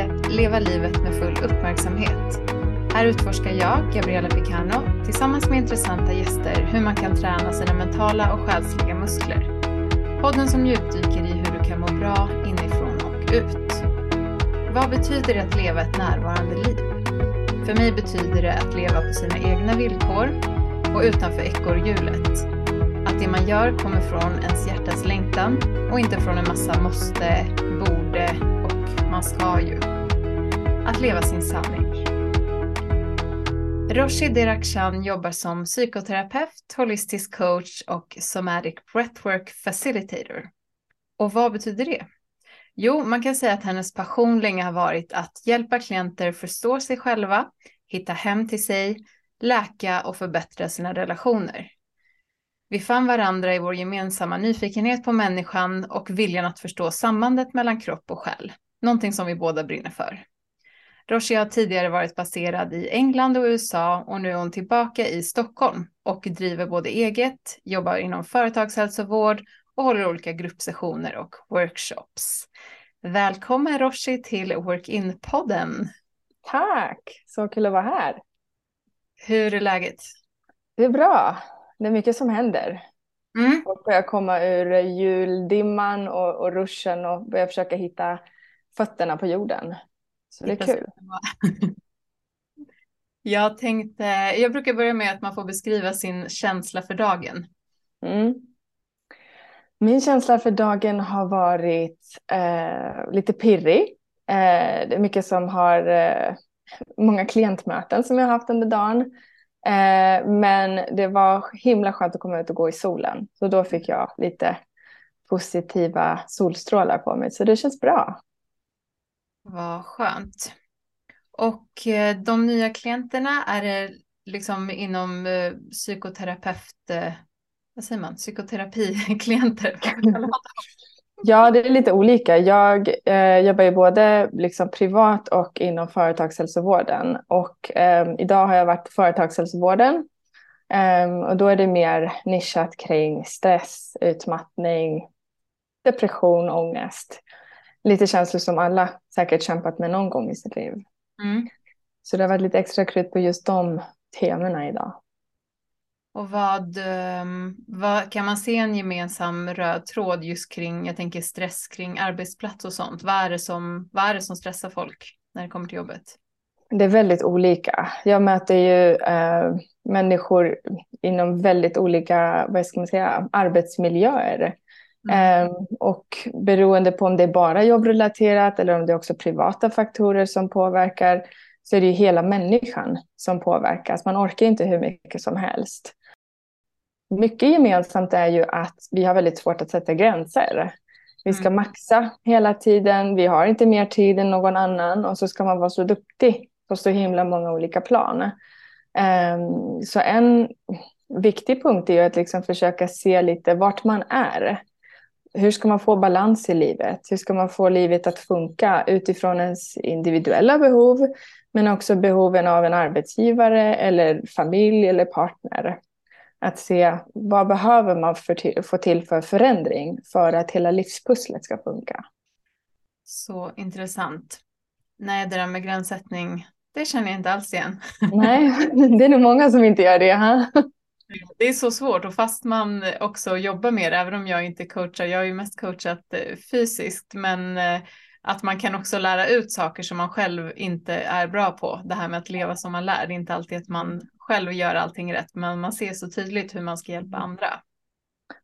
Sverige, leva livet med full uppmärksamhet. Här utforskar jag, Gabriella Picano, tillsammans med intressanta gäster hur man kan träna sina mentala och själsliga muskler. Podden som djupdyker i hur du kan må bra inifrån och ut. Vad betyder det att leva ett närvarande liv? För mig betyder det att leva på sina egna villkor och utanför ekorrhjulet. Att det man gör kommer från ens hjärtas längtan och inte från en massa måste, man ska ju. Att leva sin sanning. Roshi Dirakshan jobbar som psykoterapeut, holistisk coach och somatic breathwork facilitator. Och vad betyder det? Jo, man kan säga att hennes passion länge har varit att hjälpa klienter förstå sig själva, hitta hem till sig, läka och förbättra sina relationer. Vi fann varandra i vår gemensamma nyfikenhet på människan och viljan att förstå sambandet mellan kropp och själ, någonting som vi båda brinner för. Roshi har tidigare varit baserad i England och USA och nu är hon tillbaka i Stockholm och driver både eget, jobbar inom företagshälsovård och håller olika gruppsessioner och workshops. Välkommen Roshi till Work-In-podden. Tack, så kul att vara här. Hur är läget? Det är bra. Det är mycket som händer. Mm. Och börja komma ur juldimman och, och ruschen och börja försöka hitta fötterna på jorden. Så det är kul. Jag tänkte, jag brukar börja med att man får beskriva sin känsla för dagen. Mm. Min känsla för dagen har varit eh, lite pirrig. Eh, det är mycket som har, eh, många klientmöten som jag har haft under dagen. Eh, men det var himla skönt att komma ut och gå i solen. Så då fick jag lite positiva solstrålar på mig. Så det känns bra. Vad skönt. Och eh, de nya klienterna, är det liksom inom eh, psykoterapeut, eh, vad säger man, psykoterapiklienter? Ja, det är lite olika. Jag eh, jobbar ju både liksom privat och inom företagshälsovården. Och eh, idag har jag varit på företagshälsovården. Eh, och då är det mer nischat kring stress, utmattning, depression, ångest. Lite känslor som alla säkert kämpat med någon gång i sitt liv. Mm. Så det har varit lite extra krut på just de temana idag. Och vad, ehm, vad kan man se en gemensam röd tråd just kring, jag tänker stress kring arbetsplats och sånt. Vad är det som, vad är det som stressar folk när det kommer till jobbet? Det är väldigt olika. Jag möter ju eh, människor inom väldigt olika vad ska man säga, arbetsmiljöer. Mm. Eh, och beroende på om det är bara jobbrelaterat eller om det är också privata faktorer som påverkar så är det ju hela människan som påverkas. Man orkar inte hur mycket som helst mycket gemensamt är ju att vi har väldigt svårt att sätta gränser. Vi ska mm. maxa hela tiden, vi har inte mer tid än någon annan och så ska man vara så duktig på så himla många olika plan. Um, så en viktig punkt är ju att liksom försöka se lite vart man är. Hur ska man få balans i livet? Hur ska man få livet att funka utifrån ens individuella behov men också behoven av en arbetsgivare eller familj eller partner. Att se vad behöver man för få till för förändring för att hela livspusslet ska funka. Så intressant. Nej, det där med gränssättning, det känner jag inte alls igen. Nej, det är nog många som inte gör det. Ha? Det är så svårt och fast man också jobbar med det, även om jag inte coachar, jag har ju mest coachat eh, fysiskt, men eh, att man kan också lära ut saker som man själv inte är bra på. Det här med att leva som man lär, det är inte alltid att man själv gör allting rätt, men man ser så tydligt hur man ska hjälpa andra.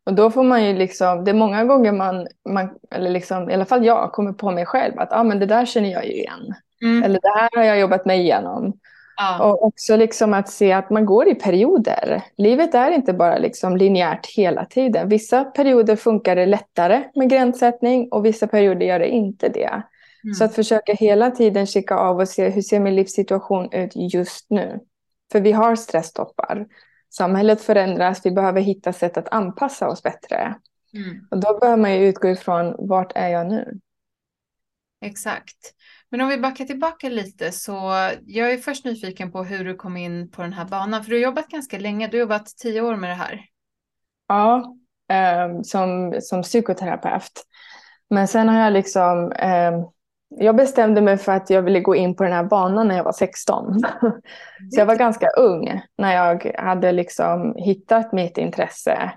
Och då får man ju liksom, det är många gånger man, man eller liksom, i alla fall jag, kommer på mig själv att ah, men det där känner jag ju igen. Mm. Eller det här har jag jobbat mig igenom. Ja. Och också liksom att se att man går i perioder. Livet är inte bara liksom linjärt hela tiden. Vissa perioder funkar det lättare med gränssättning och vissa perioder gör det inte det. Mm. Så att försöka hela tiden kika av och se hur ser min livssituation ut just nu. För vi har stresstoppar. Samhället förändras, vi behöver hitta sätt att anpassa oss bättre. Mm. Och då behöver man ju utgå ifrån vart är jag nu? Exakt. Men om vi backar tillbaka lite så jag är först nyfiken på hur du kom in på den här banan. För du har jobbat ganska länge, du har jobbat tio år med det här. Ja, eh, som, som psykoterapeut. Men sen har jag liksom eh, jag bestämde mig för att jag ville gå in på den här banan när jag var 16. Så jag var ganska ung när jag hade liksom hittat mitt intresse.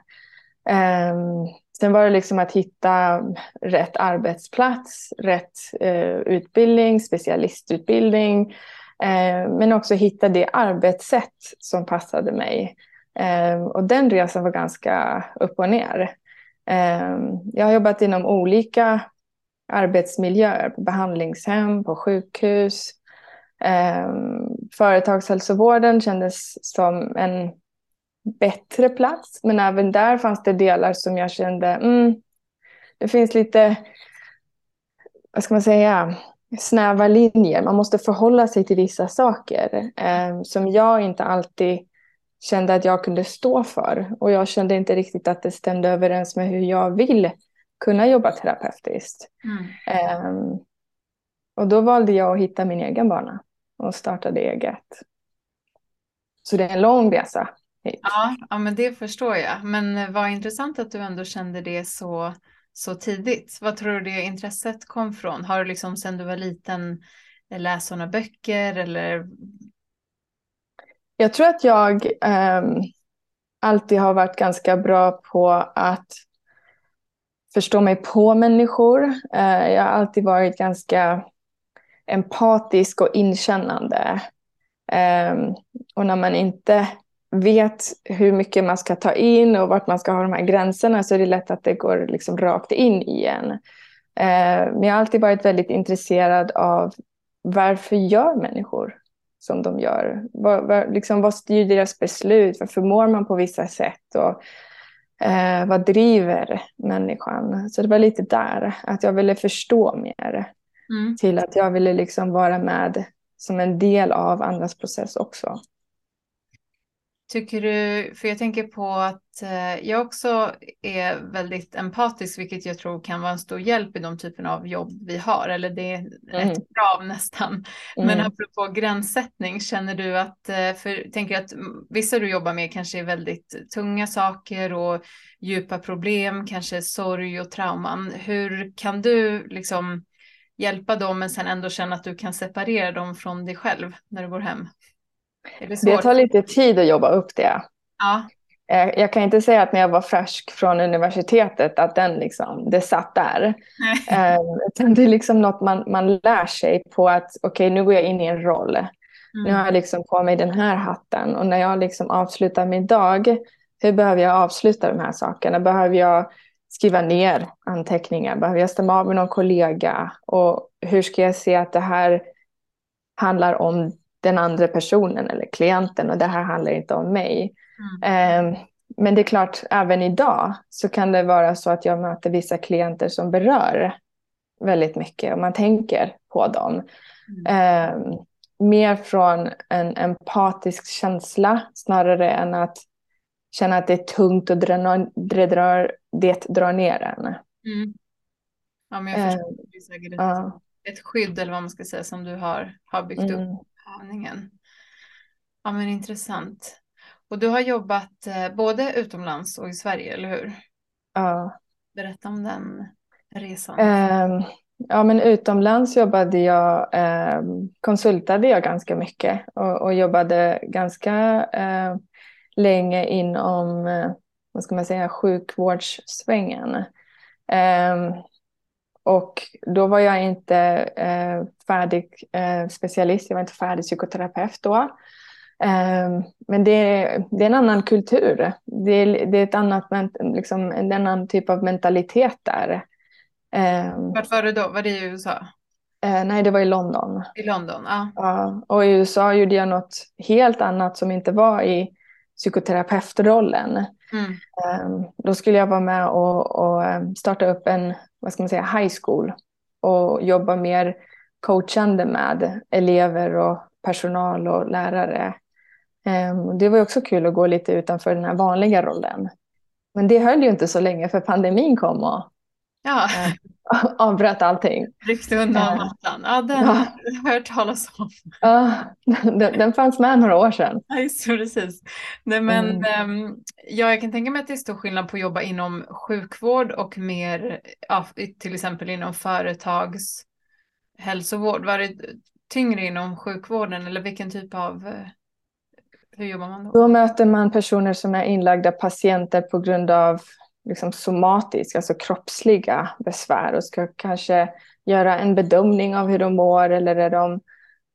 Ehm, Sen var det liksom att hitta rätt arbetsplats, rätt eh, utbildning, specialistutbildning. Eh, men också hitta det arbetssätt som passade mig. Eh, och den resan var ganska upp och ner. Eh, jag har jobbat inom olika arbetsmiljöer, på behandlingshem, på sjukhus. Eh, företagshälsovården kändes som en bättre plats, men även där fanns det delar som jag kände, mm, det finns lite, vad ska man säga, snäva linjer. Man måste förhålla sig till vissa saker eh, som jag inte alltid kände att jag kunde stå för. Och jag kände inte riktigt att det stämde överens med hur jag vill kunna jobba terapeutiskt. Mm. Um, och då valde jag att hitta min egen bana och startade eget. Så det är en lång resa. Ja, ja men det förstår jag. Men vad intressant att du ändå kände det så, så tidigt. Vad tror du det intresset kom från? Har du liksom sedan du var liten läst sådana böcker eller? Jag tror att jag um, alltid har varit ganska bra på att förstå mig på människor. Eh, jag har alltid varit ganska empatisk och inkännande. Ehm, och när man inte vet hur mycket man ska ta in och vart man ska ha de här gränserna så är det lätt att det går liksom rakt in i en. Ehm, men jag har alltid varit väldigt intresserad av varför gör människor som de gör? Vad, vad, liksom, vad styr deras beslut? Varför mår man på vissa sätt? Och Eh, vad driver människan? Så det var lite där, att jag ville förstå mer. Mm. Till att jag ville liksom vara med som en del av andras process också. Tycker du, för jag tänker på att eh, jag också är väldigt empatisk, vilket jag tror kan vara en stor hjälp i de typen av jobb vi har, eller det är mm. ett krav nästan. Mm. Men apropå gränssättning, känner du att, eh, för tänker att vissa du jobbar med kanske är väldigt tunga saker och djupa problem, kanske sorg och trauman. Hur kan du liksom hjälpa dem men sen ändå känna att du kan separera dem från dig själv när du går hem? Det, det tar lite tid att jobba upp det. Ja. Eh, jag kan inte säga att när jag var färsk från universitetet att den liksom, det satt där. Um, det är liksom något man, man lär sig på att okej, okay, nu går jag in i en roll. Mm. Nu har jag liksom på mig den här hatten och när jag liksom avslutar min dag, hur behöver jag avsluta de här sakerna? Behöver jag skriva ner anteckningar? Behöver jag stämma av med någon kollega? Och hur ska jag se att det här handlar om den andra personen eller klienten och det här handlar inte om mig. Mm. Um, men det är klart, även idag så kan det vara så att jag möter vissa klienter som berör väldigt mycket och man tänker på dem. Mm. Um, mer från en empatisk känsla snarare än att känna att det är tungt och det drar, det drar ner en. Mm. Ja, men jag förstår. Det är säkert ett, uh. ett skydd eller vad man ska säga som du har, har byggt mm. upp aningen. Ja, men intressant. Och du har jobbat eh, både utomlands och i Sverige, eller hur? Ja. Berätta om den resan. Um, ja, men utomlands jobbade jag, um, konsultade jag ganska mycket och, och jobbade ganska uh, länge inom, uh, vad ska man säga, sjukvårdssvängen. Um, och då var jag inte eh, färdig eh, specialist, jag var inte färdig psykoterapeut då. Eh, men det är, det är en annan kultur. Det är, det är ett annat, liksom, en annan typ av mentalitet där. Eh, Vart var det då? Var det i USA? Eh, nej, det var i London. I London, ja. ja. Och i USA gjorde jag något helt annat som inte var i psykoterapeutrollen. Mm. Um, då skulle jag vara med och, och, ehm, starta upp en vad ska man säga, high school och jobba mer coachande med elever och personal och lärare. Ehm, det var också kul att gå lite utanför den här vanliga rollen. Men det höll ju inte så länge för pandemin kom och ja. avbröt allting. Ryckte undan mattan. Ja, den har jag hört talas om. Ja, den, den fanns med några år sedan. Ja, just precis. Nej, men, mm. ja, jag kan tänka mig att det är stor skillnad på att jobba inom sjukvård och mer, ja, till exempel inom företags hälsovård? Var det tyngre inom sjukvården eller vilken typ av... Eh, hur jobbar man då? Då möter man personer som är inlagda patienter på grund av liksom somatiska, alltså kroppsliga besvär och ska kanske göra en bedömning av hur de mår eller är de,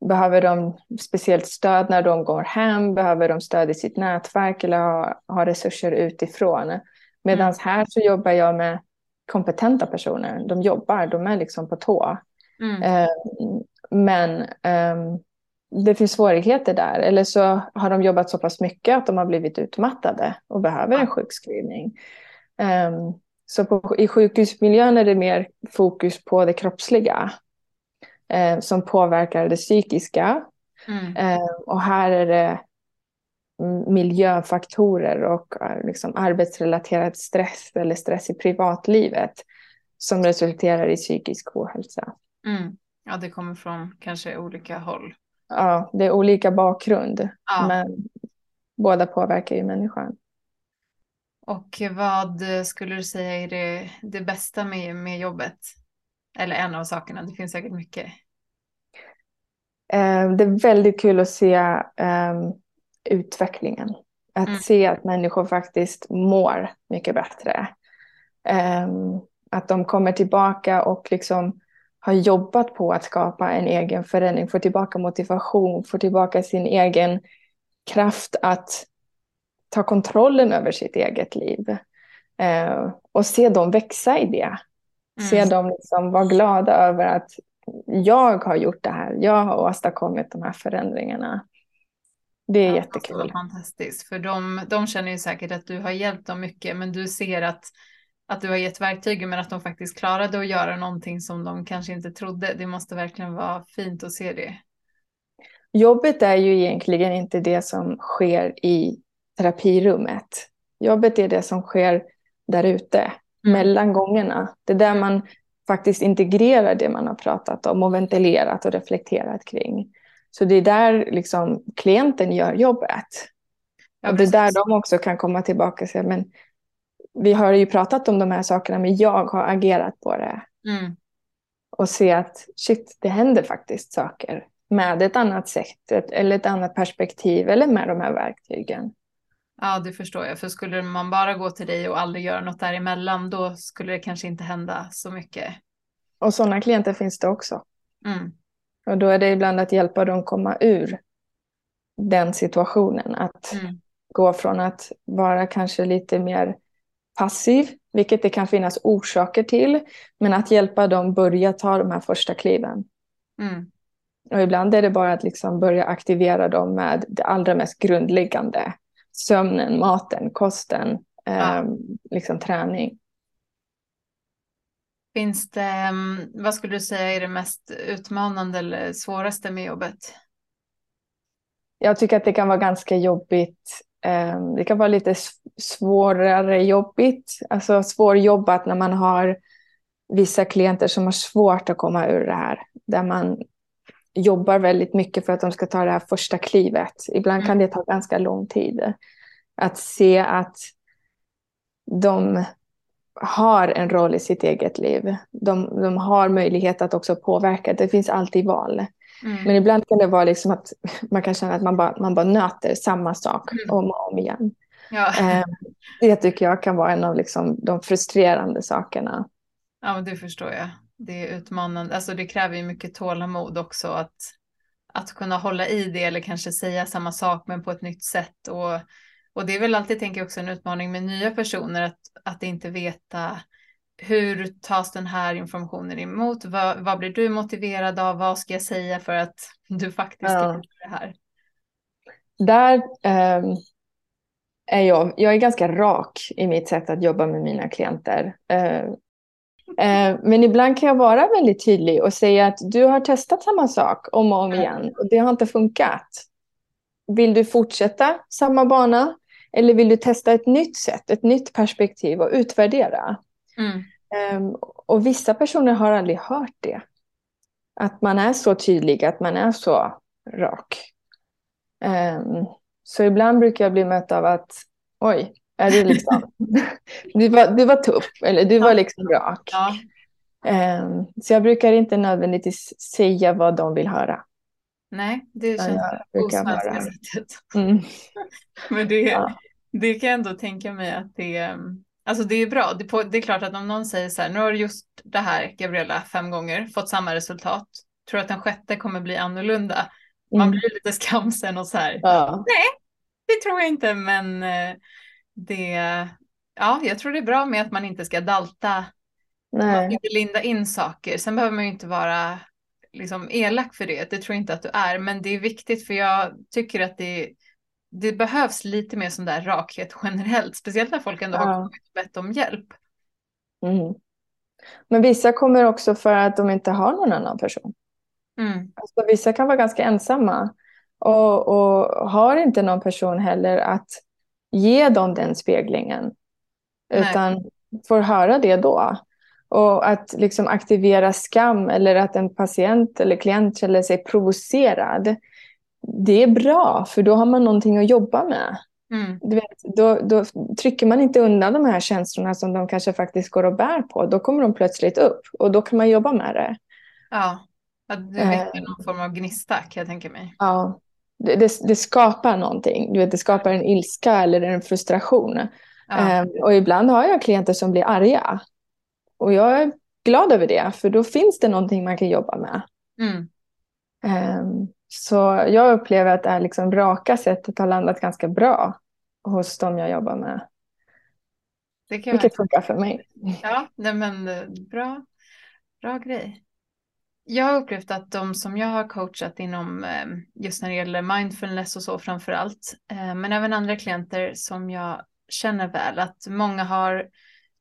behöver de speciellt stöd när de går hem, behöver de stöd i sitt nätverk eller ha, ha resurser utifrån. Medan mm. här så jobbar jag med kompetenta personer. De jobbar, de är liksom på tå. Mm. Eh, men eh, det finns svårigheter där. Eller så har de jobbat så pass mycket att de har blivit utmattade och behöver en sjukskrivning. Eh, så på, i sjukhusmiljön är det mer fokus på det kroppsliga eh, som påverkar det psykiska. Mm. Eh, och här är det miljöfaktorer och eh, liksom arbetsrelaterad stress eller stress i privatlivet som resulterar i psykisk ohälsa. Mm. Ja, det kommer från kanske olika håll. Ja, det är olika bakgrund, ja. men båda påverkar ju människan. Och vad skulle du säga är det, det bästa med, med jobbet? Eller en av sakerna, det finns säkert mycket. Eh, det är väldigt kul att se um, utvecklingen. Att mm. se att människor faktiskt mår mycket bättre. Um, att de kommer tillbaka och liksom har jobbat på att skapa en egen förändring, får tillbaka motivation, får tillbaka sin egen kraft att ta kontrollen över sitt eget liv. Uh, och se dem växa i det. Mm. Se dem liksom vara glada över att jag har gjort det här, jag har åstadkommit de här förändringarna. Det är ja, jättekul. Det fantastiskt, för de, de känner ju säkert att du har hjälpt dem mycket, men du ser att, att du har gett verktygen, men att de faktiskt klarade att göra någonting som de kanske inte trodde. Det måste verkligen vara fint att se det. Jobbet är ju egentligen inte det som sker i terapirummet. Jobbet är det som sker där ute, mm. mellan gångerna. Det är där man faktiskt integrerar det man har pratat om och ventilerat och reflekterat kring. Så det är där liksom klienten gör jobbet. Ja, och det är där de också kan komma tillbaka och säga, men vi har ju pratat om de här sakerna, men jag har agerat på det. Mm. Och se att shit, det händer faktiskt saker med ett annat sätt eller ett annat perspektiv eller med de här verktygen. Ja, det förstår jag. För skulle man bara gå till dig och aldrig göra något däremellan, då skulle det kanske inte hända så mycket. Och sådana klienter finns det också. Mm. Och då är det ibland att hjälpa dem komma ur den situationen. Att mm. gå från att vara kanske lite mer passiv, vilket det kan finnas orsaker till, men att hjälpa dem börja ta de här första kliven. Mm. Och ibland är det bara att liksom börja aktivera dem med det allra mest grundläggande. Sömnen, maten, kosten, ja. eh, liksom träning. Finns det, mm, vad skulle du säga är det mest utmanande eller svåraste med jobbet? Jag tycker att det kan vara ganska jobbigt. Ehm, det kan vara lite svårare jobbigt, alltså svårjobbat när man har vissa klienter som har svårt att komma ur det här. Där man jobbar väldigt mycket för att de ska ta det här första klivet. Ibland kan mm. det ta ganska lång tid. Att se att de har en roll i sitt eget liv. De, de har möjlighet att också påverka. Det finns alltid val. Mm. Men ibland kan det vara liksom att man kan känna att man bara, man bara nöter samma sak mm. om och om igen. Ja. Eh, det tycker jag kan vara en av liksom de frustrerande sakerna. Ja, men det förstår jag. Det är utmanande. Alltså det kräver ju mycket tålamod också att, att kunna hålla i det eller kanske säga samma sak men på ett nytt sätt. Och och det är väl alltid, tänker jag, också en utmaning med nya personer att, att inte veta hur tas den här informationen emot? Vad, vad blir du motiverad av? Vad ska jag säga för att du faktiskt ja. tycker det här? Där eh, är jag, jag är ganska rak i mitt sätt att jobba med mina klienter. Eh, eh, men ibland kan jag vara väldigt tydlig och säga att du har testat samma sak om och om igen och det har inte funkat. Vill du fortsätta samma bana? Eller vill du testa ett nytt sätt, ett nytt perspektiv och utvärdera? Mm. Um, och vissa personer har aldrig hört det. Att man är så tydlig, att man är så rak. Um, så ibland brukar jag bli mött av att oj, är du liksom, du, var, du var tuff eller du var liksom rak. Ja. Um, så jag brukar inte nödvändigtvis säga vad de vill höra. Nej, det känns osvenska sättet. Mm. Men det, ja. det kan jag ändå tänka mig att det, alltså det är bra. Det, det, är klart att om någon säger så här, nu har du just det här Gabriella fem gånger, fått samma resultat, tror att den sjätte kommer bli annorlunda. Man mm. blir lite skamsen och så här, ja. nej, det tror jag inte, men eh, det, ja, jag tror det är bra med att man inte ska dalta, nej. man ska inte linda in saker. Sen behöver man ju inte vara liksom elak för det, det tror jag inte att du är, men det är viktigt för jag tycker att det, det behövs lite mer sån där rakhet generellt, speciellt när folk ändå ja. har bett om hjälp. Mm. Men vissa kommer också för att de inte har någon annan person. Mm. Alltså, vissa kan vara ganska ensamma och, och har inte någon person heller att ge dem den speglingen. Nej. Utan får höra det då. Och att liksom aktivera skam eller att en patient eller klient känner sig provocerad. Det är bra, för då har man någonting att jobba med. Mm. Du vet, då, då, trycker man inte undan de här känslorna som de kanske faktiskt går och bär på. Då kommer de plötsligt upp och då kan man jobba med det. Ja, det väcker eh. någon form av gnista kan jag tänka mig. Ja, det, det, det, skapar någonting. Du vet, det skapar en ilska eller en frustration. Ja. Um, och ibland har jag klienter som blir arga. Och jag är glad över det, för då finns det någonting man kan jobba med. Mm. Um, så jag upplever att det här liksom raka sättet har landat ganska bra hos dem jag jobbar med. Det kan Vilket funkar för mig. Ja, nej men eh, bra, bra grej. Jag har upplevt att de som jag har coachat inom eh, just när det gäller mindfulness och så framför allt, eh, men även andra klienter som jag känner väl, att många har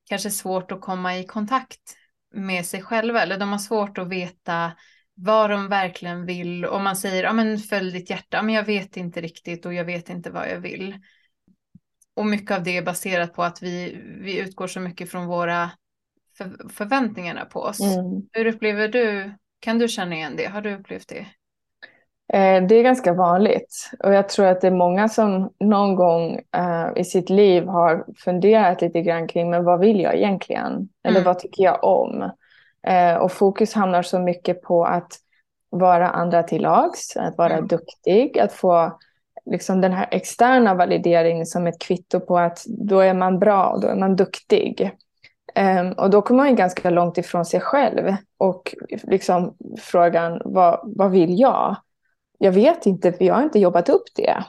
kanske svårt att komma i kontakt med sig själva eller de har svårt att veta vad de verkligen vill. Om man säger, ja men följ ditt hjärta, men jag vet inte riktigt och jag vet inte vad jag vill. Och mycket av det är baserat på att vi, vi utgår så mycket från våra för, förväntningarna på oss. Mm. Hur upplever du, kan du känna igen det? Har du upplevt det? Eh, det är ganska vanligt och jag tror att det är många som någon gång uh, i sitt liv har funderat lite grann kring men vad vill jag egentligen? Mm. Eller vad tycker jag om? Uh, och fokus hamnar så mycket på att vara andra till lags, att vara mm. duktig, att få liksom den här externa valideringen som ett kvitto på att då är man bra, då är man duktig. Um, och då kommer man ganska långt ifrån sig själv och liksom frågan vad, vad vill jag? Jag vet inte, för jag har inte jobbat upp det.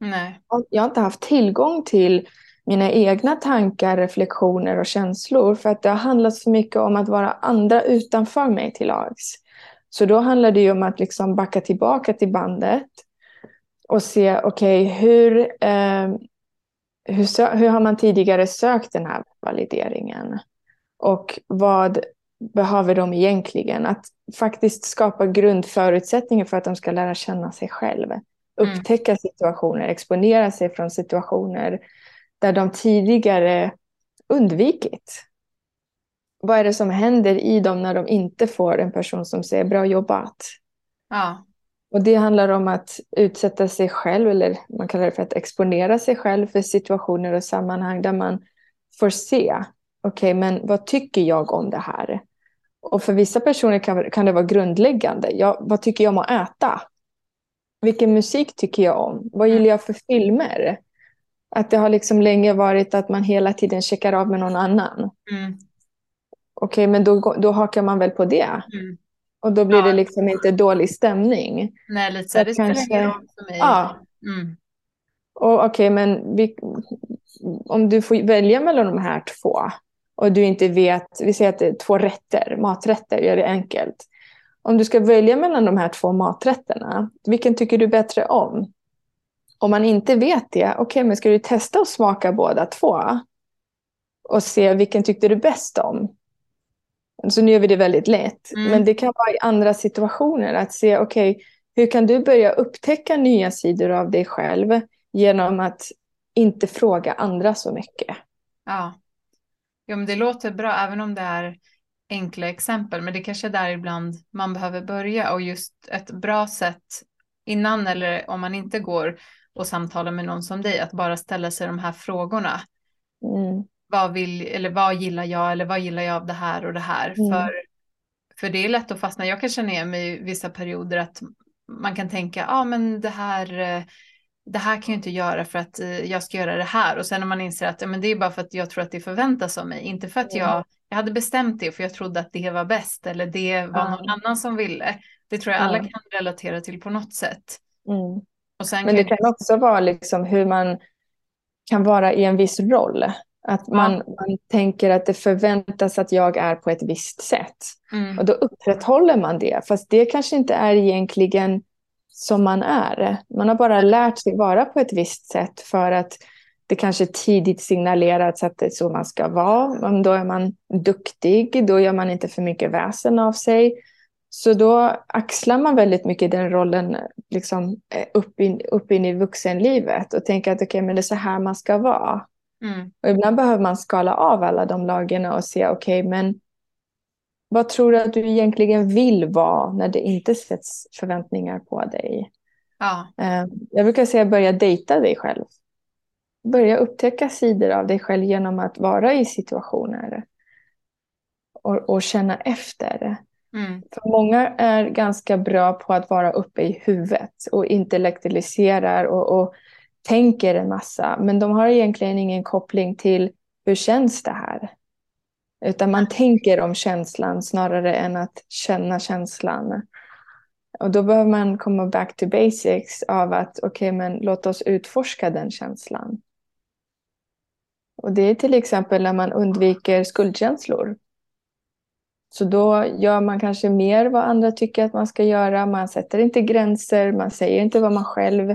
Nej. Jag har inte haft tillgång till mina egna tankar, reflektioner och känslor för att det har handlat så mycket om att vara andra utanför mig till lags. Så då handlar det ju om att liksom backa tillbaka till bandet och se, okej, okay, hur, eh, hur, hur har man tidigare sökt den här valideringen? Och vad behöver de egentligen? Att faktiskt skapa grundförutsättningar för att de ska lära känna sig själva. Mm. Upptäcka situationer, exponera sig från situationer där de tidigare undvikit. Vad är det som händer i dem när de inte får en person som säger bra jobbat? Ja. Och det handlar om att utsätta sig själv, eller man kallar det för att exponera sig själv för situationer och sammanhang där man får se, okej, okay, men vad tycker jag om det här? Och för vissa personer kan, kan det vara grundläggande. Jag, vad tycker jag om att äta? Vilken musik tycker jag om? Vad gillar jag för filmer? Att det har liksom länge varit att man hela tiden checkar av med någon annan. Mm. Okej, okay, men då, då hakar man väl på det. Mm. Och då blir ja. det liksom inte dålig stämning. Nej, lite så. Det, det roll för mig. Ja. Mm. Och okej, okay, men vi, om du får välja mellan de här två och du inte vet, vi säger att det är två rätter, maträtter, gör det enkelt. Om du ska välja mellan de här två maträtterna, vilken tycker du bättre om? Om man inte vet det, okej, okay, men ska du testa att smaka båda två? Och se vilken tyckte du bäst om? Så nu gör vi det väldigt lätt. Mm. Men det kan vara i andra situationer att se, okej, okay, hur kan du börja upptäcka nya sidor av dig själv genom att inte fråga andra så mycket? Ja. Jo, men det låter bra, även om det är enkla exempel, men det kanske är där ibland man behöver börja och just ett bra sätt innan eller om man inte går och samtalar med någon som dig, att bara ställa sig de här frågorna. Mm. Vad vill, eller vad gillar jag, eller vad gillar jag av det här och det här? Mm. För För det är lätt att fastna. Jag kan känna igen mig i vissa perioder att man kan tänka, ja ah, men det här, eh, det här kan jag inte göra för att eh, jag ska göra det här. Och sen när man inser att ja, men det är bara för att jag tror att det förväntas av mig, inte för att jag, jag hade bestämt det för jag trodde att det var bäst eller det var någon annan som ville. Det tror jag alla kan relatera till på något sätt. Mm. men det kan också vara liksom hur man kan vara i en viss roll. Att man, ja. man tänker att det förväntas att jag är på ett visst sätt. Mm. Och då upprätthåller man det. Fast det kanske inte är egentligen som man är. Man har bara lärt sig vara på ett visst sätt för att det kanske tidigt signalerats att det är så man ska vara. Då är man duktig, då gör man inte för mycket väsen av sig. Så då axlar man väldigt mycket den rollen liksom, eh, upp, in, upp in i vuxenlivet och tänker att okay, men det är så här man ska vara. Mm. Och ibland behöver man skala av alla de lagarna och se, okej, okay, men vad tror du att du egentligen vill vara när det inte sätts förväntningar på dig? Ja. Eh, jag brukar säga börja dejta dig själv. Börja upptäcka sidor av dig själv genom att vara i situationer. Och, och känna efter. Mm. För många är ganska bra på att vara uppe i huvudet och intellektualiserar och, och tänker en massa. Men de har egentligen ingen koppling till hur känns det här? Utan man tänker om känslan snarare än att känna känslan. Och då behöver man komma back to basics av att okej, okay, men låt oss utforska den känslan. Och det är till exempel när man undviker skuldkänslor. Så då gör man kanske mer vad andra tycker att man ska göra. Man sätter inte gränser, man säger inte vad man själv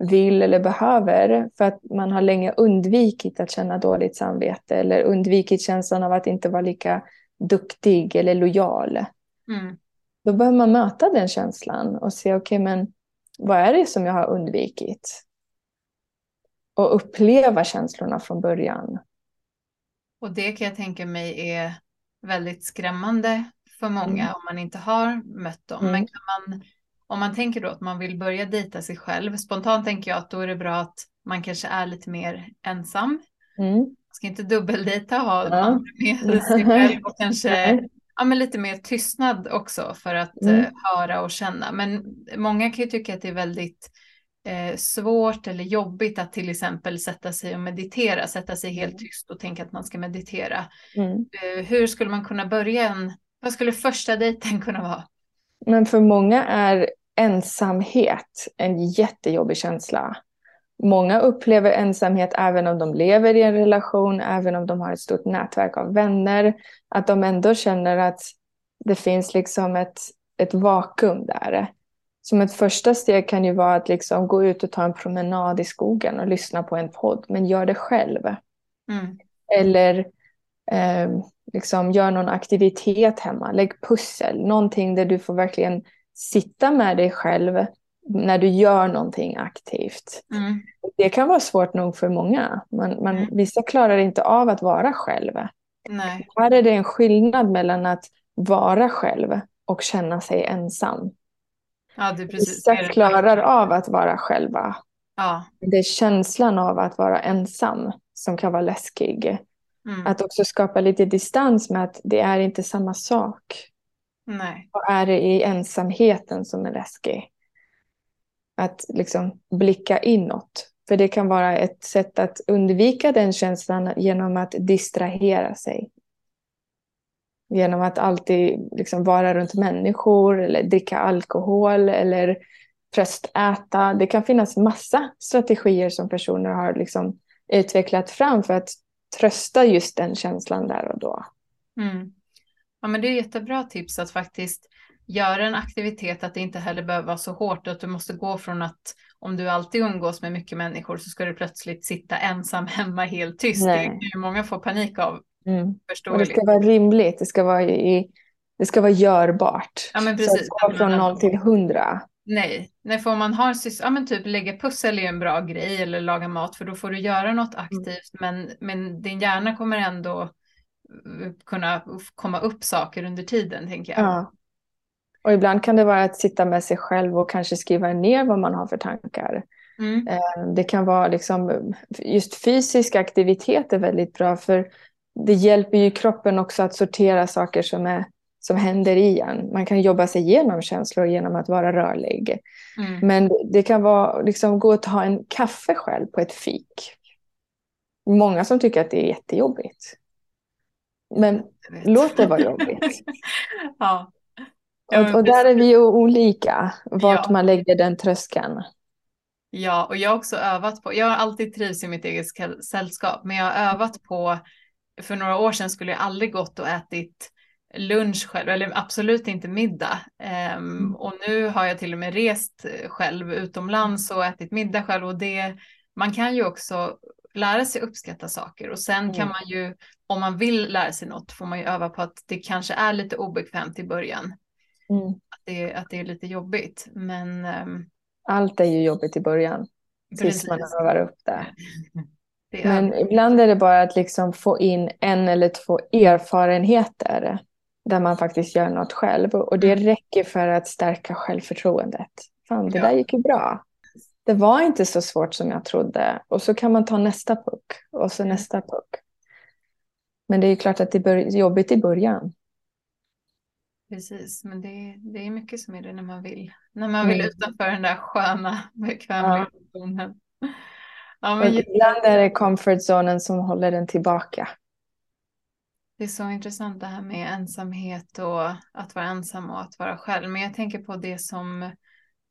vill eller behöver för att man har länge undvikit att känna dåligt samvete eller undvikit känslan av att inte vara lika duktig eller lojal. Mm. Då behöver man möta den känslan och se, okej, okay, men vad är det som jag har undvikit? Och uppleva känslorna från början. Och det kan jag tänka mig är väldigt skrämmande för många mm. om man inte har mött dem. Mm. Men kan man om man tänker då att man vill börja dejta sig själv, spontant tänker jag att då är det bra att man kanske är lite mer ensam. Mm. Man ska inte dubbeldejta, ha ja. andra med sig själv och kanske ja, men lite mer tystnad också för att mm. uh, höra och känna. Men många kan ju tycka att det är väldigt eh, svårt eller jobbigt att till exempel sätta sig och meditera, sätta sig helt mm. tyst och tänka att man ska meditera. Mm. Uh, hur skulle man kunna börja en, vad skulle första dejten kunna vara? Men för många är ensamhet en jättejobbig känsla. Många upplever ensamhet även om de lever i en relation, även om de har ett stort nätverk av vänner. Att de ändå känner att det finns liksom ett, ett vakuum där. Som ett första steg kan ju vara att liksom gå ut och ta en promenad i skogen och lyssna på en podd, men gör det själv. Mm. Eller eh, liksom gör någon aktivitet hemma, lägg pussel, någonting där du får verkligen sitta med dig själv när du gör någonting aktivt. Mm. Det kan vara svårt nog för många. Man, man, mm. Vissa klarar inte av att vara själv. Nej. Här är det en skillnad mellan att vara själv och känna sig ensam. Ja. Vissa klarar av att vara själva. Ja. Det är känslan av att vara ensam som kan vara läskig. Mm. Att också skapa lite distans med att det är inte samma sak. Nej. Vad är det i ensamheten som är läskig? Att liksom blicka inåt. För det kan vara ett sätt att undvika den känslan genom att distrahera sig. Genom att alltid liksom vara runt människor eller dricka alkohol eller tröstäta. Det kan finnas massa strategier som personer har liksom utvecklat fram för att trösta just den känslan där och då. Mm. Ja, men det är jättebra tips att faktiskt göra en aktivitet, att det inte heller behöver vara så hårt, att du måste gå från att om du alltid umgås med mycket människor så ska du plötsligt sitta ensam hemma helt tyst. Nej. Det är många får panik av. Mm. Det ska vara rimligt, det ska vara, i, det ska vara görbart. Ja, men precis. Så att från noll till hundra. Nej, Nej för om man har ja, men typ lägga pussel är en bra grej eller laga mat för då får du göra något mm. aktivt mm. men, men din hjärna kommer ändå kunna komma upp saker under tiden, tänker jag. Ja. Och ibland kan det vara att sitta med sig själv och kanske skriva ner vad man har för tankar. Mm. Eh, det kan vara liksom, just fysisk aktivitet är väldigt bra för det hjälper ju kroppen också att sortera saker som är som händer i en. Man kan jobba sig igenom känslor genom att vara rörlig. Mm. Men det kan vara liksom gå och ta en kaffe själv på ett fik. Många som tycker att det är jättejobbigt. Men låt det vara jobbigt. ja. Och, och, där är vi ju olika, vart ja. man lägger den tröskeln. Ja, och jag har också övat på, jag har alltid trivs i mitt eget sällskap, men jag har övat på, för några år sedan skulle jag aldrig gått och ätit lunch själv, eller absolut inte middag. Um. Och nu har jag till och med rest själv utomlands och ätit middag själv och det, man kan ju också lära sig uppskatta saker och sen mm. kan man ju, om man vill lära sig något, får man ju öva på att det kanske är lite obekvämt i början. Mm. Att, det, att det är lite jobbigt, men um, allt är ju jobbigt i början. Tills man övar upp det. det Men ibland är det bara att liksom få in en eller två erfarenheter där man faktiskt gör något själv. Och det mm. räcker för att stärka självförtroendet. Fan, det ja. där gick ju bra. Det var inte så svårt som jag trodde. Och så kan man ta nästa puck och så nästa puck. Men det är klart att det är jobbigt i början. Precis, men det, det är mycket som är det när man vill. När man vill mm. utanför den där sköna, bekväma ja. Ja, men ibland är det comfort zonen som håller den tillbaka. Det är så intressant det här med ensamhet och att vara ensam och att vara själv. Men jag tänker på det som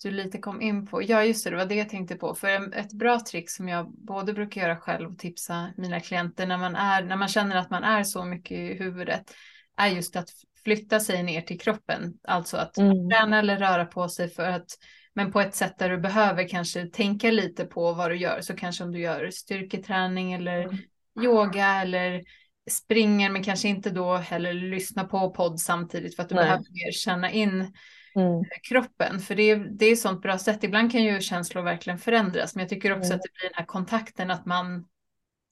du lite kom in på. Ja, just det, det var det jag tänkte på. För ett bra trick som jag både brukar göra själv och tipsa mina klienter när man, är, när man känner att man är så mycket i huvudet är just att flytta sig ner till kroppen. Alltså att mm. träna eller röra på sig för att men på ett sätt där du behöver kanske tänka lite på vad du gör. Så kanske om du gör styrketräning eller mm. yoga eller springer men kanske inte då heller lyssna på podd samtidigt för att du Nej. behöver mer känna in mm. kroppen. För det är, det är ett sånt bra sätt. Ibland kan ju känslor verkligen förändras men jag tycker också mm. att det blir den här kontakten att man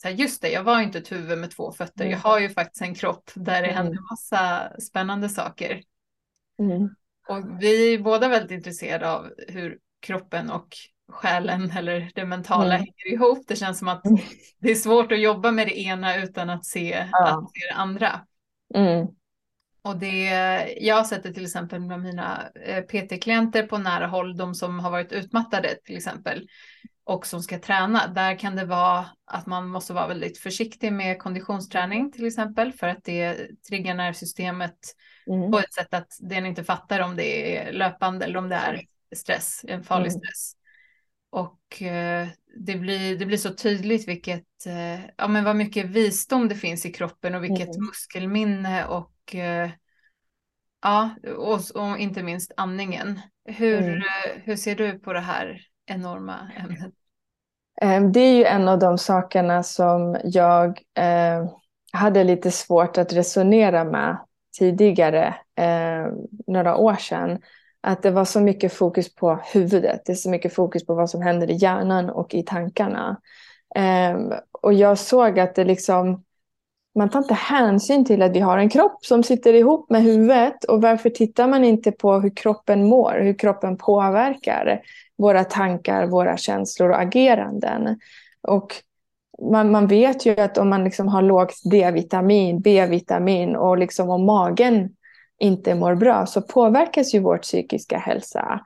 så här, just det, jag var inte ett huvud med två fötter. Mm. Jag har ju faktiskt en kropp där det mm. händer massa spännande saker. Mm. Och vi är båda väldigt intresserade av hur kroppen och själen eller det mentala mm. hänger ihop. Det känns som att mm. det är svårt att jobba med det ena utan att se, ja. att se det andra. Mm. Och det, jag har sett det till exempel med mina eh, PT-klienter på nära håll, de som har varit utmattade till exempel och som ska träna. Där kan det vara att man måste vara väldigt försiktig med konditionsträning till exempel för att det triggar nervsystemet mm. på ett sätt att den inte fattar om det är löpande eller om det är stress, en farlig mm. stress. Och eh, det, blir, det blir så tydligt vilket, eh, ja men vad mycket visdom det finns i kroppen och vilket mm. muskelminne och eh, ja, och, och, inte minst andningen. Hur, mm. hur ser du på det här enorma ämnet? Ehm, det är ju en av de sakerna som jag eh, hade lite svårt att resonera med tidigare, eh, några år sedan. Att det var så mycket fokus på huvudet, det är så mycket fokus på vad som händer i hjärnan och i tankarna. Um, och jag såg att det liksom, man tar inte hänsyn till att vi har en kropp som sitter ihop med huvudet. Och varför tittar man inte på hur kroppen mår, hur kroppen påverkar våra tankar, våra känslor och ageranden? Och man, man vet ju att om man liksom har lågt D-vitamin, B-vitamin och liksom om magen inte mår bra så påverkas ju vår psykiska hälsa.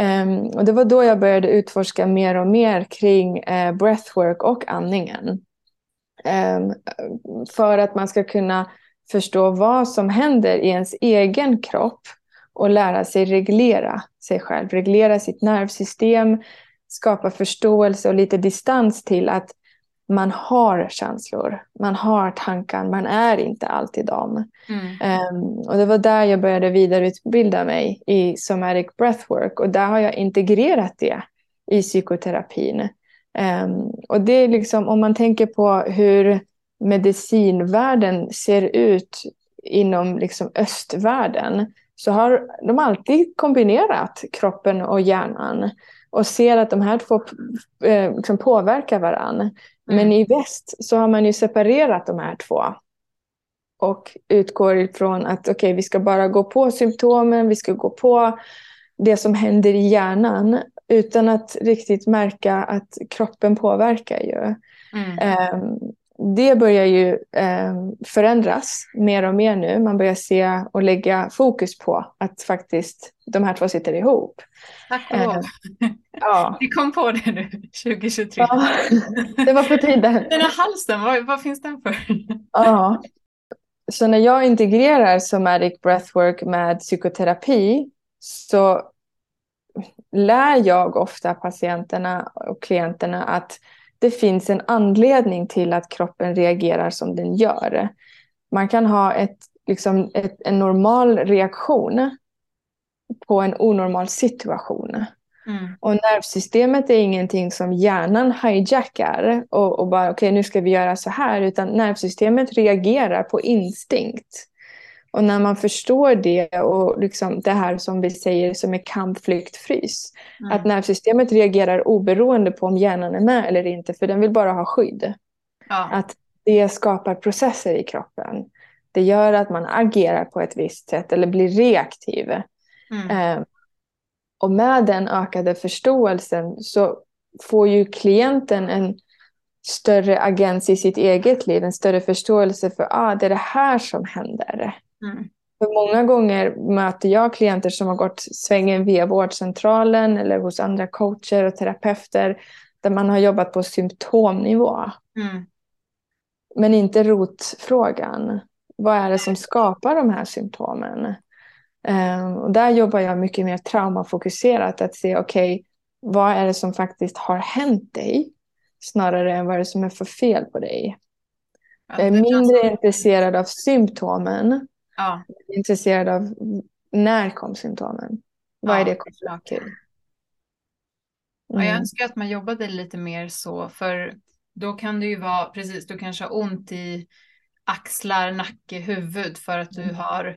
Um, och det var då jag började utforska mer och mer kring uh, breathwork och andningen. Um, för att man ska kunna förstå vad som händer i ens egen kropp och lära sig reglera sig själv, reglera sitt nervsystem, skapa förståelse och lite distans till att man har känslor, man har tankar, man är inte alltid dem. Mm. Um, och det var där jag började vidareutbilda mig i somatic breathwork och där har jag integrerat det i psykoterapin. Um, och det är liksom, om man tänker på hur medicinvärlden ser ut inom liksom östvärlden så har de alltid kombinerat kroppen och hjärnan och ser att de här två eh, liksom påverkar varandra. Men mm. i väst så har man ju separerat de här två. Och utgår ifrån att okej, okay, vi ska bara gå på symptomen, vi ska gå på det som händer i hjärnan utan att riktigt märka att kroppen påverkar ju. Mm. Um, det börjar ju eh, förändras mer och mer nu. Man börjar se och lägga fokus på att faktiskt de här två sitter ihop. Tack och lov. Ja. Vi kom på det nu, 2023. Ja, det var på tiden. Den här halsen, vad, vad finns den för? Ja. Så när jag integrerar somatic breathwork med psykoterapi så lär jag ofta patienterna och klienterna att det finns en anledning till att kroppen reagerar som den gör. Man kan ha ett, liksom ett, en normal reaktion på en onormal situation. Mm. Och nervsystemet är ingenting som hjärnan hijackar och, och bara okej okay, nu ska vi göra så här utan nervsystemet reagerar på instinkt. Och när man förstår det och liksom det här som vi säger som är kamp, flykt, frys. Mm. Att nervsystemet reagerar oberoende på om hjärnan är med eller inte för den vill bara ha skydd. Ja. Att det skapar processer i kroppen. Det gör att man agerar på ett visst sätt eller blir reaktiv. Mm. Och med den ökade förståelsen så får ju klienten en större agens i sitt eget liv, en större förståelse för ah, det är det här som händer. Mm. För många gånger möter jag klienter som har gått svängen via vårdcentralen eller hos andra coacher och terapeuter där man har jobbat på symptomnivå. Mm. Men inte rotfrågan. Vad är det som skapar de här symptomen? Um, och där jobbar jag mycket mer traumafokuserat. Att se, okej, okay, vad är det som faktiskt har hänt dig? Snarare än vad är det som är för fel på dig. Ja, jag är mindre intresserad av symptomen Ja. Intresserad av när kom symptomen? Vad ja, är det kopplat till? Mm. Ja, jag mm. önskar att man jobbade lite mer så, för då kan det ju vara, precis, du kanske har ont i axlar, nacke, huvud för att du mm. har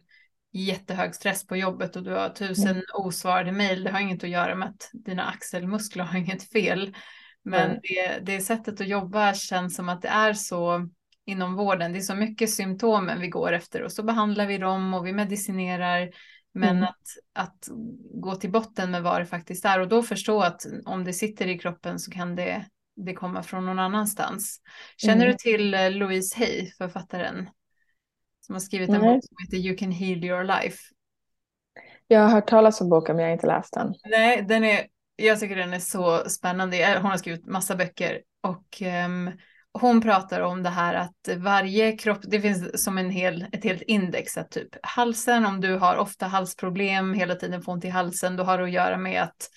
jättehög stress på jobbet och du har tusen mm. osvarade mejl. Det har inget att göra med att dina axelmuskler har inget fel. Men mm. det, det sättet att jobba känns som att det är så inom vården. Det är så mycket symptomen vi går efter och så behandlar vi dem och vi medicinerar. Men mm. att, att gå till botten med vad det faktiskt är och då förstå att om det sitter i kroppen så kan det, det komma från någon annanstans. Känner mm. du till eh, Louise Hay, författaren? Som har skrivit en Nej. bok som heter You can heal your life. Jag har hört talas om boken men jag har inte läst den. Nej, den är, jag tycker den är så spännande. Hon har skrivit massa böcker och um, hon pratar om det här att varje kropp, det finns som en hel, ett helt index, att typ halsen, om du har ofta halsproblem, hela tiden får ont i halsen, då har det att göra med att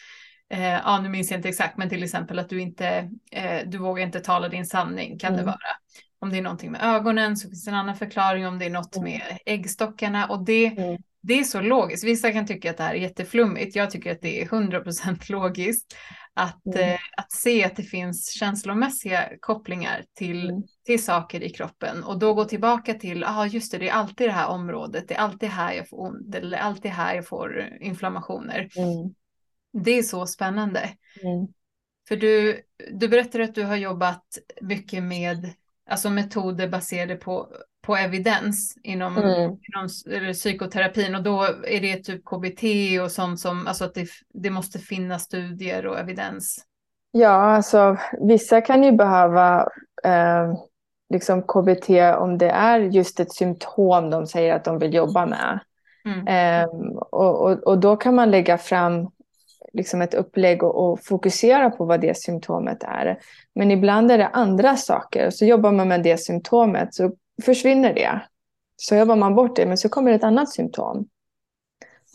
eh, ja, nu minns jag inte exakt, men till exempel att du inte, eh, du vågar inte tala din sanning kan mm. det vara. Om det är någonting med ögonen så finns det en annan förklaring, om det är något mm. med äggstockarna och det, mm. det är så logiskt. Vissa kan tycka att det här är jätteflummigt, jag tycker att det är 100% logiskt. Att, mm. eh, att se att det finns känslomässiga kopplingar till, mm. till saker i kroppen och då gå tillbaka till, ja ah, just det, det är alltid det här området, det är alltid här jag får ont eller alltid här jag får inflammationer. Mm. Det är så spännande. Mm. För du, du berättade att du har jobbat mycket med alltså metoder baserade på på evidens inom, mm. inom psykoterapin och då är det typ KBT och sånt som, alltså att det, det måste finnas studier och evidens. Ja, alltså vissa kan ju behöva eh, liksom KBT om det är just ett symptom de säger att de vill jobba med. Mm. Eh, och, och, och, då kan man lägga fram liksom ett upplägg och, och, fokusera på vad det symptomet är. Men ibland är det andra saker. Så jobbar man med det symptomet så försvinner det. Så jobbar man bort det, men så kommer ett annat symptom.